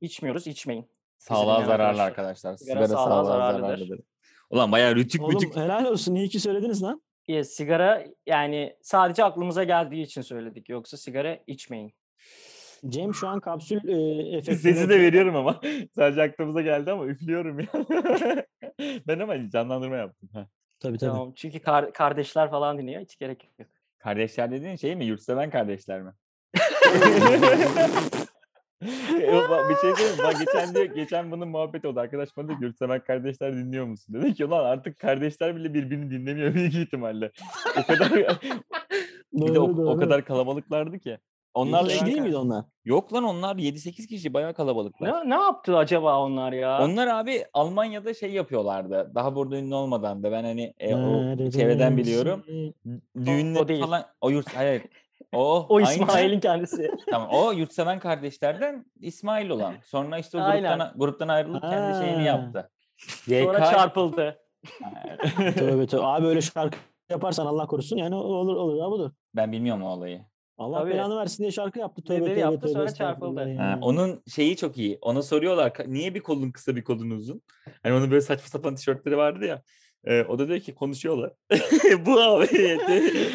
içmiyoruz, içmeyin. sağlığa zararlı arkadaşlar. arkadaşlar. Sigara Sigara, sağlığa sağlığa zararlıdır. zararlıdır. Ulan bayağı rütük Oğlum mütük. helal olsun iyi ki söylediniz lan. Ya, sigara yani sadece aklımıza geldiği için söyledik. Yoksa sigara içmeyin. Cem şu an kapsül e, efektini Sesi de veriyorum ama. Sadece aklımıza geldi ama üflüyorum ya. ben ama canlandırma yaptım. Tabii tabii. Tamam. Çünkü kar- kardeşler falan dinliyor. Hiç gerek yok. Kardeşler dediğin şey mi? Yurtseven kardeşler mi? Bak bir şey söyleyeyim. mi? Bak geçen diyor, geçen bunun muhabbeti oldu. Arkadaş bana diyor yurtseven kardeşler dinliyor musun? Dedi ki ulan artık kardeşler bile birbirini dinlemiyor büyük ihtimalle. O kadar bir de o, o kadar kalabalıklardı ki. Onlar Onlarla kişi değil ilgili- miydi onlar? Yok lan onlar 7-8 kişi bayağı kalabalıklar. Ne, ne yaptı acaba onlar ya? Onlar abi Almanya'da şey yapıyorlardı. Daha burada ünlü olmadan da ben hani e, o çevreden biliyorum. Düğünler değil. falan o yurt hayır. O, o aynı- İsmail'in kendisi. Tamam o yurtseven kardeşlerden İsmail olan. Sonra işte o Aynen. gruptan, gruptan ayrılıp kendi şeyini Ha. yaptı. Sonra YK çarpıldı. Tövbe tövbe. Abi öyle şarkı yaparsan Allah korusun yani o- olur olur ya budur. ben bilmiyorum o olayı. Allah Tabii. belanı versin diye şarkı yaptı. Tövbe tövbe yaptı, tövbe. sonra çarpıldı. ya. Ha, onun şeyi çok iyi. Ona soruyorlar "Ka- niye bir kolun kısa bir kolun uzun? Hani onun böyle saçma sapan tişörtleri vardı ya. Ee, o da diyor ki konuşuyorlar. Bu abi.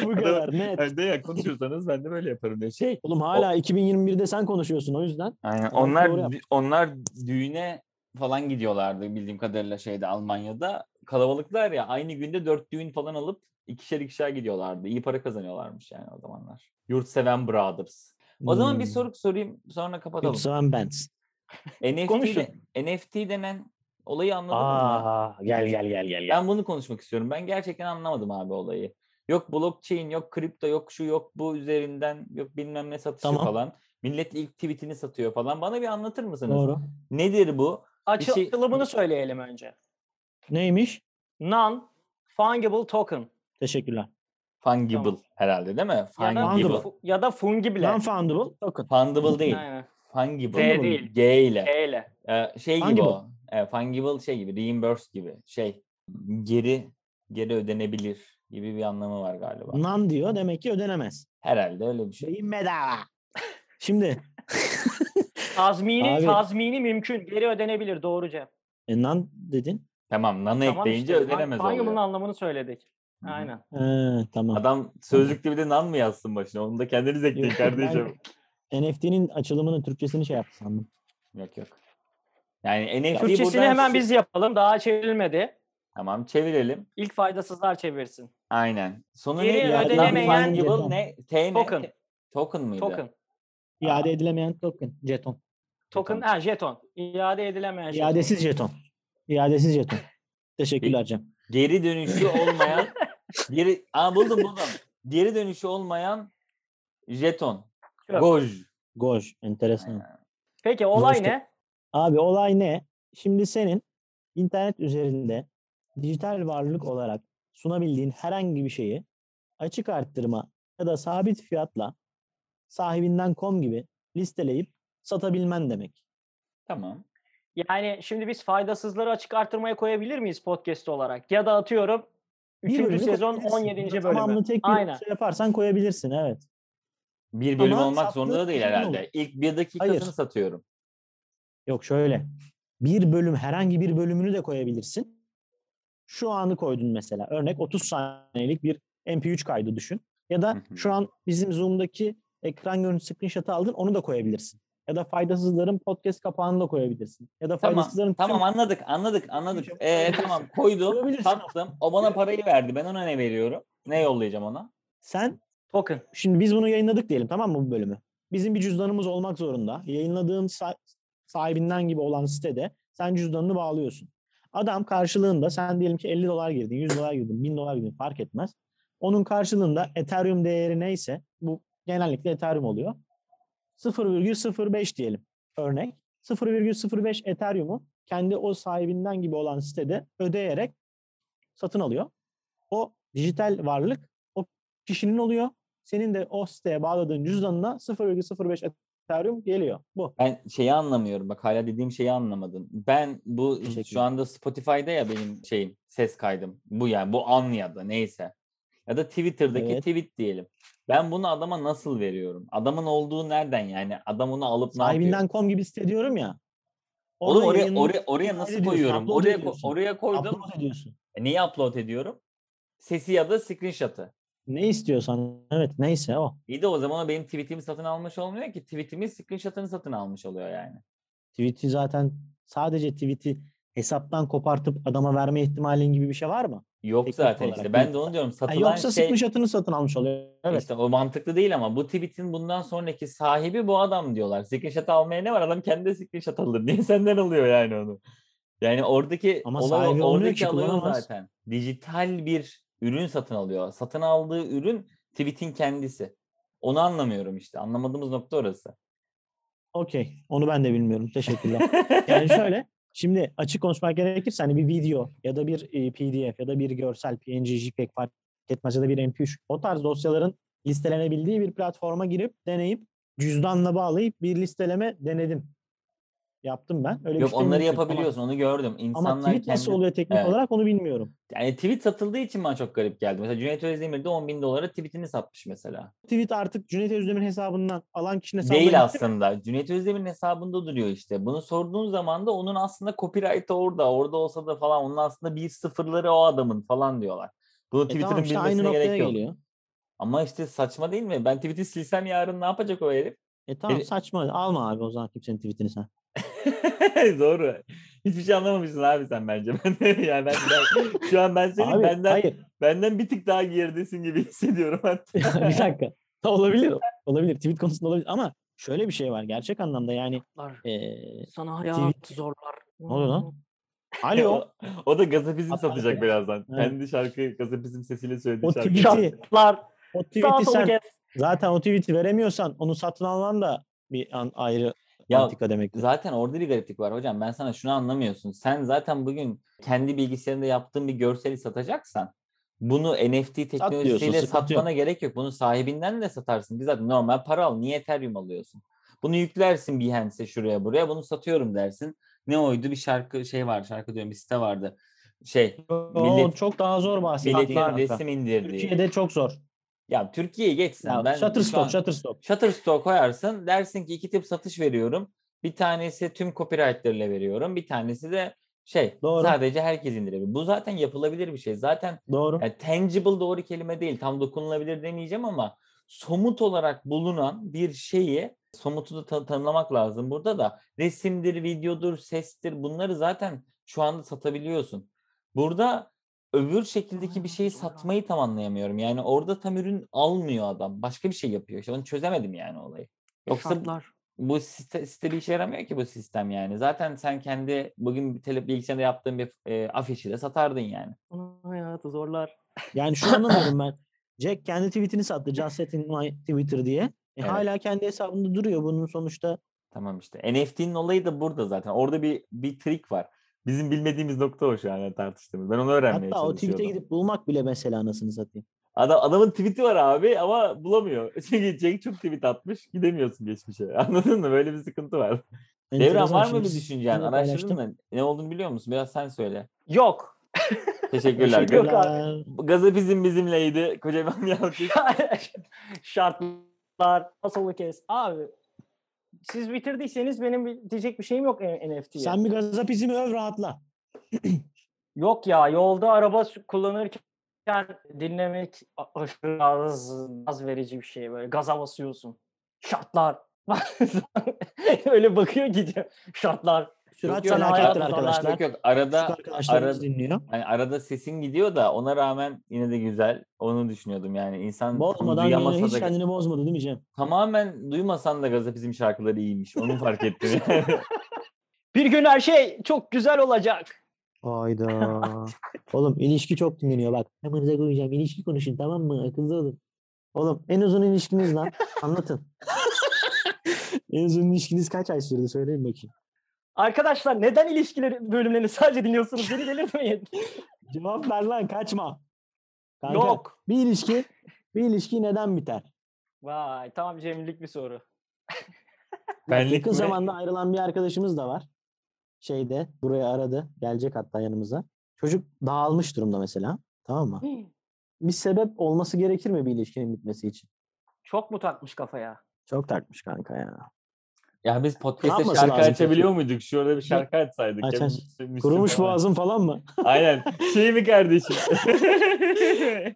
Bu kadar net. Yani de ya konuşursanız ben de böyle yaparım diyor. Şey Oğlum hala 2021'de sen konuşuyorsun o yüzden. Aynen. Onlar onlar düğüne falan gidiyorlardı bildiğim kadarıyla şeyde Almanya'da. Kalabalıklar ya aynı günde dört düğün falan alıp ikişer ikişer gidiyorlardı. İyi para kazanıyorlarmış yani o zamanlar. Yurtseven Brothers. O zaman bir Hmm. soru sorayım sonra kapatalım. Yurtseven Benz. NFT, de- NFT denen olayı anladın mı? Aa gel gel gel gel. gel. Ben bunu konuşmak istiyorum. Ben gerçekten anlamadım abi olayı. Yok blockchain, yok kripto, yok şu, yok bu üzerinden, yok bilmem ne satışı Tamam. falan. Millet ilk tweetini satıyor falan. Bana bir anlatır mısınız? Doğru. Nedir bu? Şey- Açılımını söyleyelim önce. Neymiş? Non-fungible token. Teşekkürler. Fungible Tamam. herhalde değil mi? Ya da, Fungible. Fungible. fu- ya da fungible. Non-fundable token. Fungible değil. Aynen. Fungible. F değil. G ile. E ile. Ee, şey gibi Fungible. o. E, fungible şey gibi. Reimburse gibi. Şey. Geri geri ödenebilir gibi bir anlamı var galiba. Non diyor demek ki ödenemez. Herhalde öyle bir şey. Beyin bedava. Şimdi Tazmini, Abi- tazmini mümkün. Geri ödenebilir. Doğru Cem. e, non dedin. Tamam nano Tamam ekleyince işte, ödenemez oluyor. anlamını söyledik. Aynen. He, tamam. Adam sözlükte bir de nan mı yazsın başına? Onu da kendiniz ekleyin kardeşim. NFT'nin açılımını Türkçesini şey yaptı sandım. Yok yok. Yani NFT Türkçesini hemen şu- biz yapalım. Daha çevrilmedi. Tamam çevirelim. İlk faydasızlar çevirsin. Aynen. Sonu Geri ne? ödenemeyen- ne? T? Token. Token mıydı? Token. İade edilemeyen token. Jeton. Token, ha jeton. İade edilemeyen jeton. İadesiz jeton. İadesiz jeton. Teşekkürler Cem. Geri dönüşü olmayan geri Aa buldum buldum. Geri dönüşü olmayan jeton. Yok. Goj. Goj. Enteresan. Peki olay işte- ne? Abi olay ne? Şimdi senin internet üzerinde dijital varlık olarak sunabildiğin herhangi bir şeyi açık arttırma ya da sabit fiyatla sahibinden com gibi listeleyip satabilmen demek. Tamam. Yani şimdi biz faydasızları açık artırmaya koyabilir miyiz podcast olarak? Ya da atıyorum 3. bölümü sezon koyabilirsin. 17. Ya da bölümü. Tamamını tek bir Aynen. şey yaparsan koyabilirsin evet. Bir bölüm Ama olmak zorunda da değil herhalde. olur. İlk bir dakikasını Hayır. satıyorum. Yok şöyle. Bir bölüm herhangi bir bölümünü de koyabilirsin. Şu anı koydun mesela. Örnek 30 saniyelik bir MP3 kaydı düşün. Ya da şu an bizim Zoom'daki ekran görüntüsü screenshot'ı aldın onu da koyabilirsin. Ya da faydasızların podcast kapağını da koyabilirsin. Ya da Tamam, faydasızların tamam tüm- anladık, anladık, anladık. şey Ee, koyabilirsin. tamam koydum, sattım. O bana parayı verdi. Ben ona ne veriyorum? Ne yollayacağım ona? sen Token. şimdi biz bunu yayınladık diyelim tamam mı bu bölümü? Bizim bir cüzdanımız olmak zorunda. Yayınladığın sa- sahibinden gibi olan sitede sen cüzdanını bağlıyorsun. Adam karşılığında sen diyelim ki 50 dolar girdin, 100 dolar girdin, 1000 dolar girdin fark etmez. Onun karşılığında Ethereum değeri neyse bu genellikle Ethereum oluyor. 0,05 diyelim örnek. 0,05 Ethereum'u kendi o sahibinden gibi olan sitede ödeyerek satın alıyor. O dijital varlık o kişinin oluyor. Senin de o siteye bağladığın cüzdanına 0,05 Ethereum geliyor. Bu. Ben şeyi anlamıyorum. Bak hala dediğim şeyi anlamadım. Ben bu şu anda Spotify'da ya benim şeyim ses kaydım. Bu yani bu an ya da neyse. Ya da Twitter'daki Evet. tweet diyelim. Ben bunu adama nasıl veriyorum? Adamın olduğu nereden yani? Adam onu alıp ne yapıyor? Sahibinden com gibi site diyorum ya. Oğlum oraya, oraya, oraya nasıl koyuyorum? upload Oraya, ediyorsun. oraya koydum. Upload ediyorsun. E, Neyi upload ediyorum? Sesi ya da screenshot'ı. Ne istiyorsan evet neyse o. İyi de o zaman benim tweetimi satın almış olmuyor ki. Tweetimin screenshot'ını satın almış oluyor yani. Tweet'i zaten sadece tweet'i hesaptan kopartıp adama verme ihtimalin gibi bir şey var mı? Yok Teknik zaten olarak işte. Ben de onu diyorum. Ha, Satılan yoksa şey screenshot'ını satın almış oluyor. Evet. işte o mantıklı değil ama bu tweet'in bundan sonraki sahibi bu adam diyorlar. Screenshot almaya ne var? Adam kendi screenshot alır. Niye senden alıyor yani onu? Yani oradaki Ama olay oradaki ki, alıyor kullanamaz. zaten. Dijital bir ürün satın alıyor. Satın aldığı ürün tweet'in kendisi. Onu anlamıyorum işte. Anlamadığımız nokta orası. Okey. Onu ben de bilmiyorum. Teşekkürler. Yani şöyle şimdi açık konuşmak gerekirse hani bir video ya da bir PDF ya da bir görsel PNG, JPEG fark etmez ya da bir MP3 o tarz dosyaların listelenebildiği bir platforma girip deneyip cüzdanla bağlayıp bir listeleme denedim. Yaptım ben. Öyle bir Yok şey onları mümkün. Ama- yapabiliyorsun. Onu gördüm. Ama, İnsanlar tweet nasıl kendi- oluyor teknik Evet. olarak onu bilmiyorum. Yani tweet satıldığı için bana çok garip geldi. Mesela Cüneyt Özdemir de 10 bin dolara tweetini satmış mesela. Tweet artık Cüneyt Özdemir'in hesabından alan kişinin hesabına Değil gitti mi? aslında. Cüneyt Özdemir'in hesabında duruyor işte. Bunu sorduğun zaman da onun aslında copyright'ı orada. Orada olsa da falan onun aslında bir sıfırları o adamın falan diyorlar. Bunu E Twitter'ın tamam işte bilmesine gerek yok. geliyor. Ama işte saçma değil mi? Ben tweet'i silsem yarın ne yapacak o herif? E tamam saçma. Alma abi o zaman kimsenin tweetini sen. Doğru. Hiçbir şey anlamamışsın abi sen bence. Ben, yani ben, ben- şu an ben senin Abi benden hayır. benden bir tık daha geridesin gibi hissediyorum hatta. bir dakika. olabilir. Olabilir. Tweet konusunda olabilir. Ama şöyle bir şey var. Gerçek anlamda yani eee Sana tweet- hayat zorlar. Ne oluyor lan? Alo. o, o da gazapizm satacak birazdan. Evet. Kendi şarkı gazapizm sesiyle söylediği O şarkı. tweet'i, o tweet'i sen zaten o tweet'i veremiyorsan onu satın alman da bir an ayrı Ya antika demektir. Zaten orada bir gariplik var hocam. Ben sana şunu anlamıyorsun. Sen zaten bugün kendi bilgisayarında yaptığın bir görseli satacaksan bunu NFT teknolojisiyle satmana gerek yok. Bunu sahibinden de satarsın. Biz zaten normal para al. Niye Ethereum alıyorsun? Bunu yüklersin Behance'e şuraya buraya. Bunu satıyorum dersin. Ne oydu? Bir şarkı şey var. Şarkı diyorum bir site vardı. Şey O millet- çok daha zor bahsettiğin milletin resim indirdiği. Türkiye'de çok zor. Ya geçsen Ya, ben şu an- Shutterstock, Shutterstock. Shutterstock koyarsın. Dersin ki iki tip satış veriyorum. Bir tanesi tüm copyright'larıyla veriyorum. Bir tanesi de Şey Doğru. sadece herkes indirebilir. Bu zaten yapılabilir bir şey. Zaten Doğru. yani tangible doğru kelime değil. Tam dokunulabilir demeyeceğim ama somut olarak bulunan bir şeyi somutu da ta- tanımlamak lazım burada da. Resimdir, videodur, sestir bunları zaten şu anda satabiliyorsun. Burada öbür şekildeki bir şeyi satmayı tam anlayamıyorum. Yani orada tam ürün almıyor adam. Başka bir şey yapıyor. İşte onu çözemedim yani olayı. Yoksa Şartlar. bu site, site bir işe yaramıyor ki bu sistem yani. Zaten sen kendi bugün tele, bilgisayarda yaptığın bir e, afişi de satardın yani. Hayatı zorlar. Yani şu anlamıyorum ben. Jack kendi tweetini sattı. Just set in my Twitter diye. E, Evet. Hala kendi hesabında duruyor. Bunun sonuçta Tamam işte. NFT'nin olayı da burada zaten. Orada bir bir trik var. Bizim bilmediğimiz nokta o şu an yani tartıştığımız. Ben onu öğrenmeye hatta o tweet'e gidip bulmak bile mesela anasını satayım. Adam, adamın tweet'i var abi ama bulamıyor. Çünkü Cenk çok tweet atmış. Gidemiyorsun geçmişe. Anladın mı? Böyle bir sıkıntı var. Devran var mı bir düşüncen? Araştırdın mı? Ne olduğunu biliyor musun? Biraz sen söyle. Yok. Teşekkürler. Yok Teşekkürler. Gazapizm bizimleydi. Kocaman alkış. Şartlar. Nasıl kes? Abi siz bitirdiyseniz benim diyecek bir şeyim yok NFT'ye. Sen bir gazapizmi öv rahatla. Yok ya yolda araba kullanırken dinlemek aşırı gaz verici bir şey böyle gaza basıyorsun. Şartlar. Öyle bakıyor gidiyor. Şartlar. Sürat yok, zamanı- arkadaşlar. Yok arada arada- dinliyor. hani arada sesin gidiyor da ona rağmen yine de güzel. Onu düşünüyordum yani. insan Bozmadan yine hiç da kendini bozmadı değil mi Cem? tamamen duymasan da Gazapizm şarkıları iyiymiş. Onu fark ettim. yani. Bir gün her şey çok güzel olacak. Hayda. Oğlum ilişki çok dinleniyor bak. Amanıza koyacağım. İlişki konuşun tamam mı? Akıllı olun. Oğlum en uzun ilişkiniz lan. Anlatın. en uzun ilişkiniz kaç ay sürdü? Söyleyin bakayım. Arkadaşlar neden ilişkileri bölümlerini sadece dinliyorsunuz? Beni delirtmeyin. Cevap ver lan kaçma. Kanka, Yok. Bir ilişki bir ilişki neden biter? Vay tam cemillik bir soru. Benlik Yakın mi? zamanda ayrılan bir arkadaşımız da var. Şeyde buraya aradı. Gelecek hatta yanımıza. Çocuk dağılmış durumda mesela. Tamam mı? Bir sebep olması gerekir mi bir ilişkinin bitmesi için? Çok mu takmış kafaya? Çok takmış kanka ya. Ya biz podcast'te şarkı açabiliyor peki? muyduk? Şurada bir şarkı açsaydık. Aç, ya, aç. Müslüm Kurumuş falan. falan mı? Aynen. Şey mi kardeşim?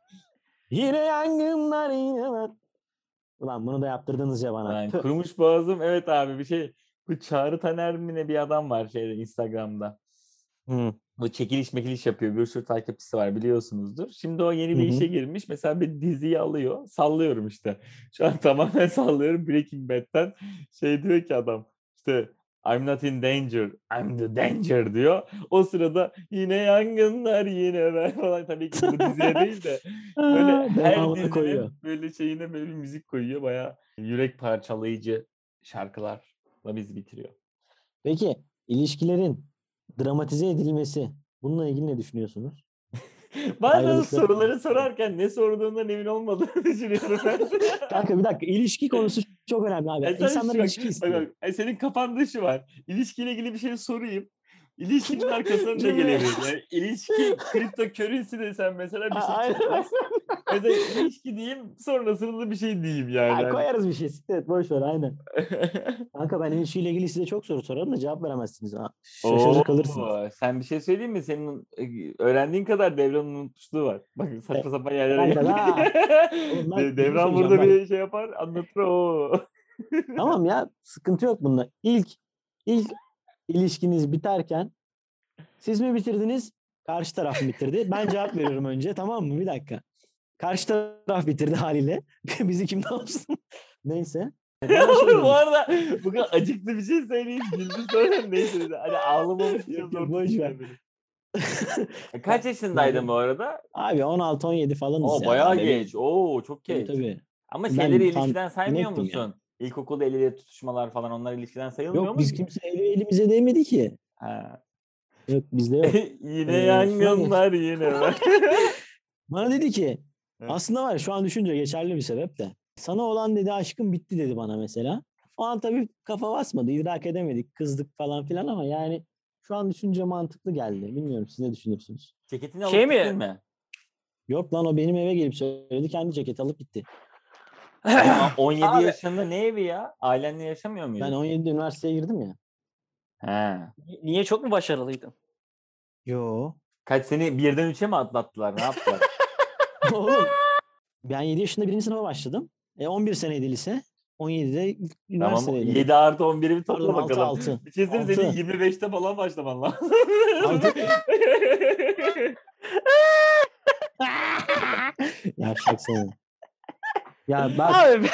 Yine yangınlar yine var. Ulan bunu da yaptırdınız ya bana. Yani kurumuş boğazım. Evet abi bir şey. Bu Çağrı Taner mi ne bir adam var şeyde Instagram'da. Hı. Bu çekiliş mekiliş yapıyor. Bir sürü takipçisi var biliyorsunuzdur. Şimdi o yeni bir hı. işe girmiş. Mesela bir diziyi alıyor. Sallıyorum işte. Şu an tamamen sallıyorum. Breaking Bad'den şey diyor ki adam. İşte I'm not in danger. I'm the danger diyor. O sırada yine yangınlar yine ben falan. Tabii ki bu diziye değil de. Böyle her dizinin koyuyor. böyle şeyine böyle bir müzik koyuyor. Baya yürek parçalayıcı şarkılarla bizi bitiriyor. Peki ilişkilerin dramatize edilmesi bununla ilgili ne düşünüyorsunuz? Bazen Ayrılıkları- soruları sorarken ne sorduğundan emin olmadığını düşünüyorum ben. Kanka bir dakika ilişki konusu çok önemli abi. Yani sen İnsanlar ilişki bak, istiyor. bak, e, senin kafanda şu var. İlişkiyle ilgili bir şey sorayım. İlişkinin arkasına ne Cümle. gelebilir? Yani ilişki, kripto currency desen mesela bir şey çıkmaz. Mesela ilişki diyeyim sonrasında da bir şey diyeyim yani. Ha, Hani- koyarız bir şey. Evet boş ver aynen. Kanka ben ilişkiyle ilgili size çok soru sorarım da cevap veremezsiniz. Ha, Şaşırır kalırsınız. Oo, Sen bir şey söyleyeyim mi? Senin e, öğrendiğin kadar devranın unutmuşluğu var. Bak saçma sapan yerlere ben bir şey Devran burada bak. bir şey yapar anlatır o. Tamam ya sıkıntı yok bunda. İlk ilk ilişkiniz biterken siz mi bitirdiniz? Karşı taraf mı bitirdi? Ben cevap veriyorum önce tamam mı? Bir dakika. Karşı taraf bitirdi haliyle. Bizi kim ne yapsın? Neyse. Oğlum bu arada bu kadar acıklı bir şey söyleyeyim. Güldü sonra neyse dedi. Hani ağlamamış Yok, yok, boş ver. Kaç yaşındaydın bu arada? Abi 16-17 falanız Oo ya. bayağı Benim- geç. Oo çok Tabii, geç. tabii. Ama Ben şeyleri tam ilişkiden saymıyor nettim ya. İlkokulda el ele tutuşmalar falan onlar ilişkiden sayılmıyor Yok mu? biz kimse eli elimize değmedi ki. Ha. Yok bizde yok. yine Ee, yangınlar yine. Bana dedi ki Evet. aslında var ya, şu an düşünce geçerli bir sebep de. Sana olan dedi aşkım bitti dedi bana mesela. O an tabii kafa basmadı, idrak edemedik, kızdık falan filan ama yani şu an düşünce mantıklı geldi. Bilmiyorum siz ne düşünürsünüz? Ceketini alıp Şey mi? gittin mi? Yok lan o benim eve gelip söyledi kendi ceket alıp gitti. Ama 17 Abi- yaşında ne evi ya? Ailenle yaşamıyor muydun? Ben 17'de üniversiteye girdim ya. He. Niye çok mu başarılıydın? Yo. Kaç seni birden üçe mi atlattılar? Ne yaptılar? Oğlum ben 7 yaşında birinci sınıfa başladım. E 11 seneydi lise. 17'de ilk tamam. üniversitedeydim. 7 artı 11'i bir topla 6 bakalım. 6. Bir şey söyleyeyim senin Altı. 25'te falan başlaman lazım. Yavşak seni. Ya bak Abi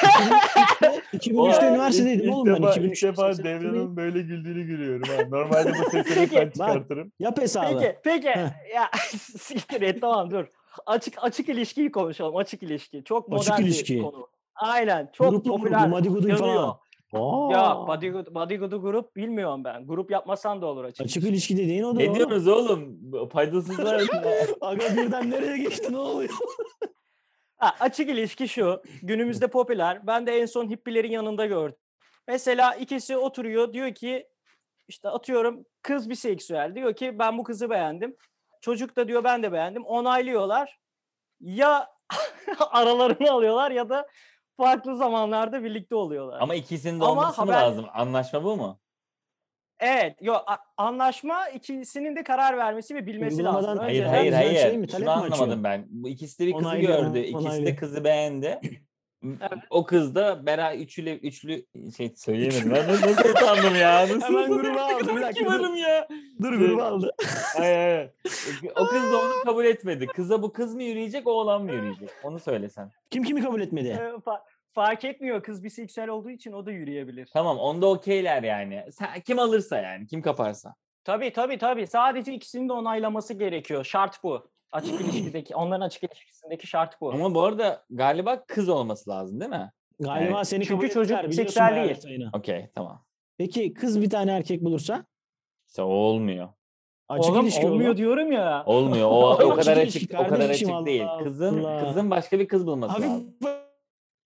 2003'te Oğlum, üniversitedeydim oğlum ben. defa, 2003'te ilk defa lisede bitirdim. Devran'ın böyle güldüğünü gülüyorum. Ha. Normalde bu sesleri Peki, ben çıkartırım. Yap hesabı. peki peki ya siktir et tamam dur. Açık açık ilişkiyi konuşalım. Açık ilişki. Çok modern Açık bir ilişki. konu. Aynen. Çok Gruplu popüler. gruplu falan. Aa, Ya Bodygood, Bodygood'u grup bilmiyorum ben. Grup yapmasan da olur açık. Açık ilişki dediğin odur Ne oğlum. diyorsunuz oğlum? Faydasızlar. Aga birden nereye geçti ne oluyor? Ha, açık ilişki şu. Günümüzde popüler. Ben de en son hippilerin yanında gördüm. Mesela ikisi oturuyor diyor ki işte atıyorum kız biseksüel. Diyor ki ben bu kızı beğendim. Çocuk da diyor ben de beğendim. Onaylıyorlar. Ya aralarını alıyorlar ya da farklı zamanlarda birlikte oluyorlar. Ama ikisinin de Ama olması mı haber- lazım? Anlaşma bu mu? Evet, yo a- anlaşma ikisinin de karar vermesi ve bilmesi lazım. Hayır Önceden- hayır hayır. şey mi? Şunu mi açıyor? anlamadım ben. Bu ikisi de bir kızı Onaylıyor, gördü. İkisi de kızı beğendi. Evet. O kız da bera üçlü üçlü şey söyleyemedim. Ben nasıl, nasıl utandım ya? Nasıl Hemen gruba aldı, bir dakika, dur. kibarım ya. Dur Şey- grubu aldı. Hayır hayır. O kız da onu kabul etmedi. Kıza bu kız mı yürüyecek, oğlan mı yürüyecek? Onu söylesen. Kim kimi kabul etmedi? Fa- fark etmiyor kız biseksüel olduğu için o da yürüyebilir. Tamam onda okeyler yani. Sen, kim alırsa yani. Kim kaparsa. Tabii tabii tabii. Sadece ikisinin de onaylaması gerekiyor. Şart bu. Açık ilişkideki, onların açık ilişkisindeki şart bu. Ama bu arada galiba kız olması lazım değil mi? Galiba Evet. seni Çünkü çocuk biseksüel değil. Okey tamam. Peki kız bir tane erkek bulursa? İşte o olmuyor. Açık Oğlum ilişki olmuyor diyorum ya. Olmuyor. O, o kadar açık o kadar açık değil. Allah Kızın Allah. kızın başka bir kız bulması Hafif lazım.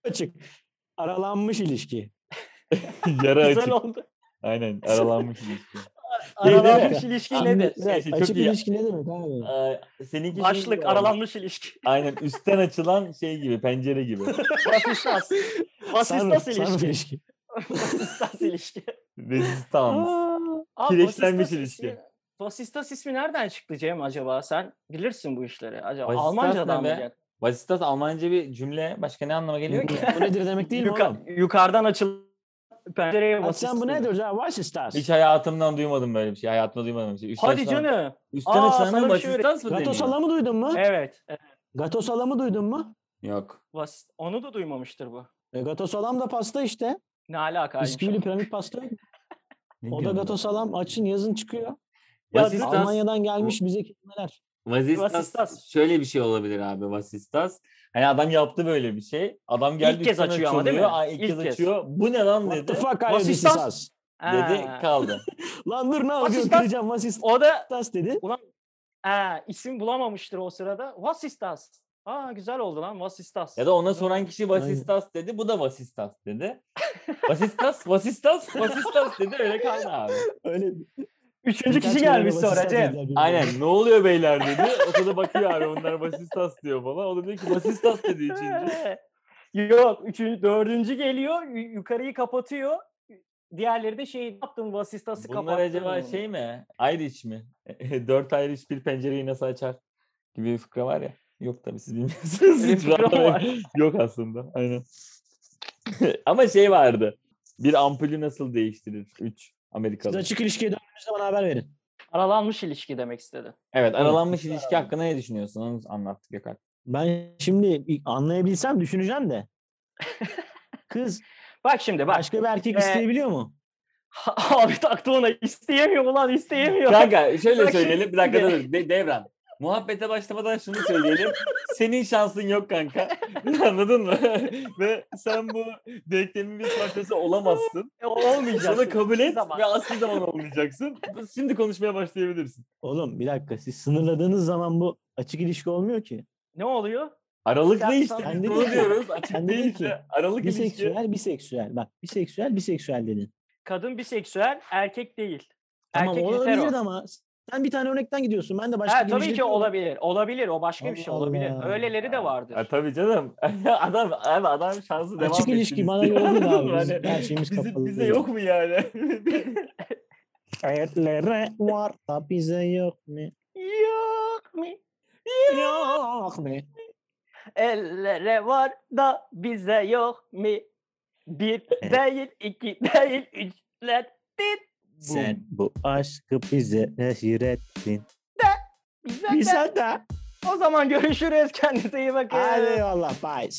Açık. Aralanmış ilişki. Yarı Güzel açık. oldu. Aynen aralanmış ilişki. Aralanmış Şey, ilişki Şey, çok açık ilişki ne demek abi? Seninki şey Başlık gibi aralanmış ilişki. Aynen üstten açılan şey gibi pencere gibi. Sunroof, sunroof ilişki. ilişki. Vasistas ilişki. Rezistans. Abi, Kireçlenmiş ilişki. Vasistas ismi nereden çıktı Cem acaba? Sen bilirsin bu işleri. Acaba Vasistas Almancadan ne mı be? geldi? Vasistas Almanca bir cümle. Başka ne anlama geliyor ki? Bu nedir demek değil mi Yuka- oğlum? yukarıdan açıl pencereye vasistas. sen bu nedir ya? What is that? Hiç hayatımdan duymadım böyle bir şey. Hayatımda duymadım bir şey. Üstten Hadi açılan- canım. Üstten Aa, açılanın sana bir şey vasistas mı Gato deniyor? salamı duydun mu? Evet. evet. Gato salamı duydun mu? Yok. Vas- Onu da duymamıştır bu. E, gato salam da pasta işte. Ne alakaymış? Bisküvili o? piramit pasta. yok mu? Ne O da diyorsun gato salam açın yazın çıkıyor. Ya Vasistas, Almanya'dan gelmiş bize kelimeler. Vasistas, Vasistas. şöyle bir şey olabilir abi vasistas. Hani adam yaptı böyle bir şey. Adam geldi kez üstten açıyor ama değil mi? Aa, ilk, İlk kez, kez. açıyor. Bu ne lan What dedi. the fuck Vasistas. is us? Dedi kaldı. Lan dur ne yapıyorsun? Vasistas. Kıracağım vasistas O da dedi. ha, isim bulamamıştır o sırada. Vasistas. Aa güzel oldu lan Vasistas. Ya da ona soran kişi vasistas dedi. Bu da vasistas dedi. vasistas, vasistas, vasistas dedi. Öyle kaldı abi. Öyle Üçüncü kişi gelmiş sonra Cem. Aynen ne oluyor beyler dedi. O da bakıyor abi onlar vasistas diyor falan. O da diyor ki vasistas dedi üçüncü. Yok, üçüncü, dördüncü geliyor, yu- yukarıyı kapatıyor. Diğerleri de şey yaptım, vasistası Bunlar kapattım. acaba şey mi? Irish mi? Dört Irish bir pencereyi nasıl açar? Gibi bir fıkra var ya. Yok tabii siz bilmiyorsunuz. Yok aslında. Aynen. Ama şey vardı. Bir ampulü nasıl değiştirir? Üç. Siz Amerikalı. açık ilişkiye döndüğünüz zaman haber verin. Aralanmış ilişki demek istedi. Evet aralanmış ilişki hakkında ne düşünüyorsun? Onu anlattık Gökhan. Ben şimdi anlayabilsem düşüneceğim de. Kız Bak şimdi bak. başka bir erkek Ee, isteyebiliyor mu? Abi taktı ona isteyemiyor ulan isteyemiyor. Kanka şöyle Bak söyleyelim. Bir dakika dur. De- Devran. Muhabbete başlamadan şunu söyleyelim. Senin şansın yok kanka. Anladın mı? Ve sen bu denklemin bir parçası olamazsın. E, Olmayacak. Bunu kabul et Zaman. ve asli zaman olmayacaksın. Şimdi konuşmaya başlayabilirsin. Oğlum bir dakika siz sınırladığınız zaman bu açık ilişki olmuyor ki. Ne oluyor? Aralık Sen- ne işte? sen Biz dedin bunu ki- diyoruz. Açık sen değil ki, Aralık ilişki. Biseksüel, biseksüel. Bak biseksüel, biseksüel dedin. Kadın biseksüel, erkek değil. Tamam erkek olabilir hetero. ama sen bir tane örnekten gidiyorsun. Ben de başka Ha, bir tabii ilişki ki olabilir. Olabilir. O başka bir şey Allah olabilir. Allah. Öyleleri de vardır. Ha, tabii canım. adam abi adam şansı devam Açık ilişki bana Anladın abi. Hani her şeyimiz bizi- kapalı Bize yok mu yani? Etlere var da bize yok mu? Yok mu? Yok mu? Ellere var da bize yok mu? Bir değil, iki değil, üçler. Dit. Sen bu aşkı bize rezil ettin. Bize de. Bize de. O zaman görüşürüz. Kendinize iyi bakın. Hadi eyvallah. Bye.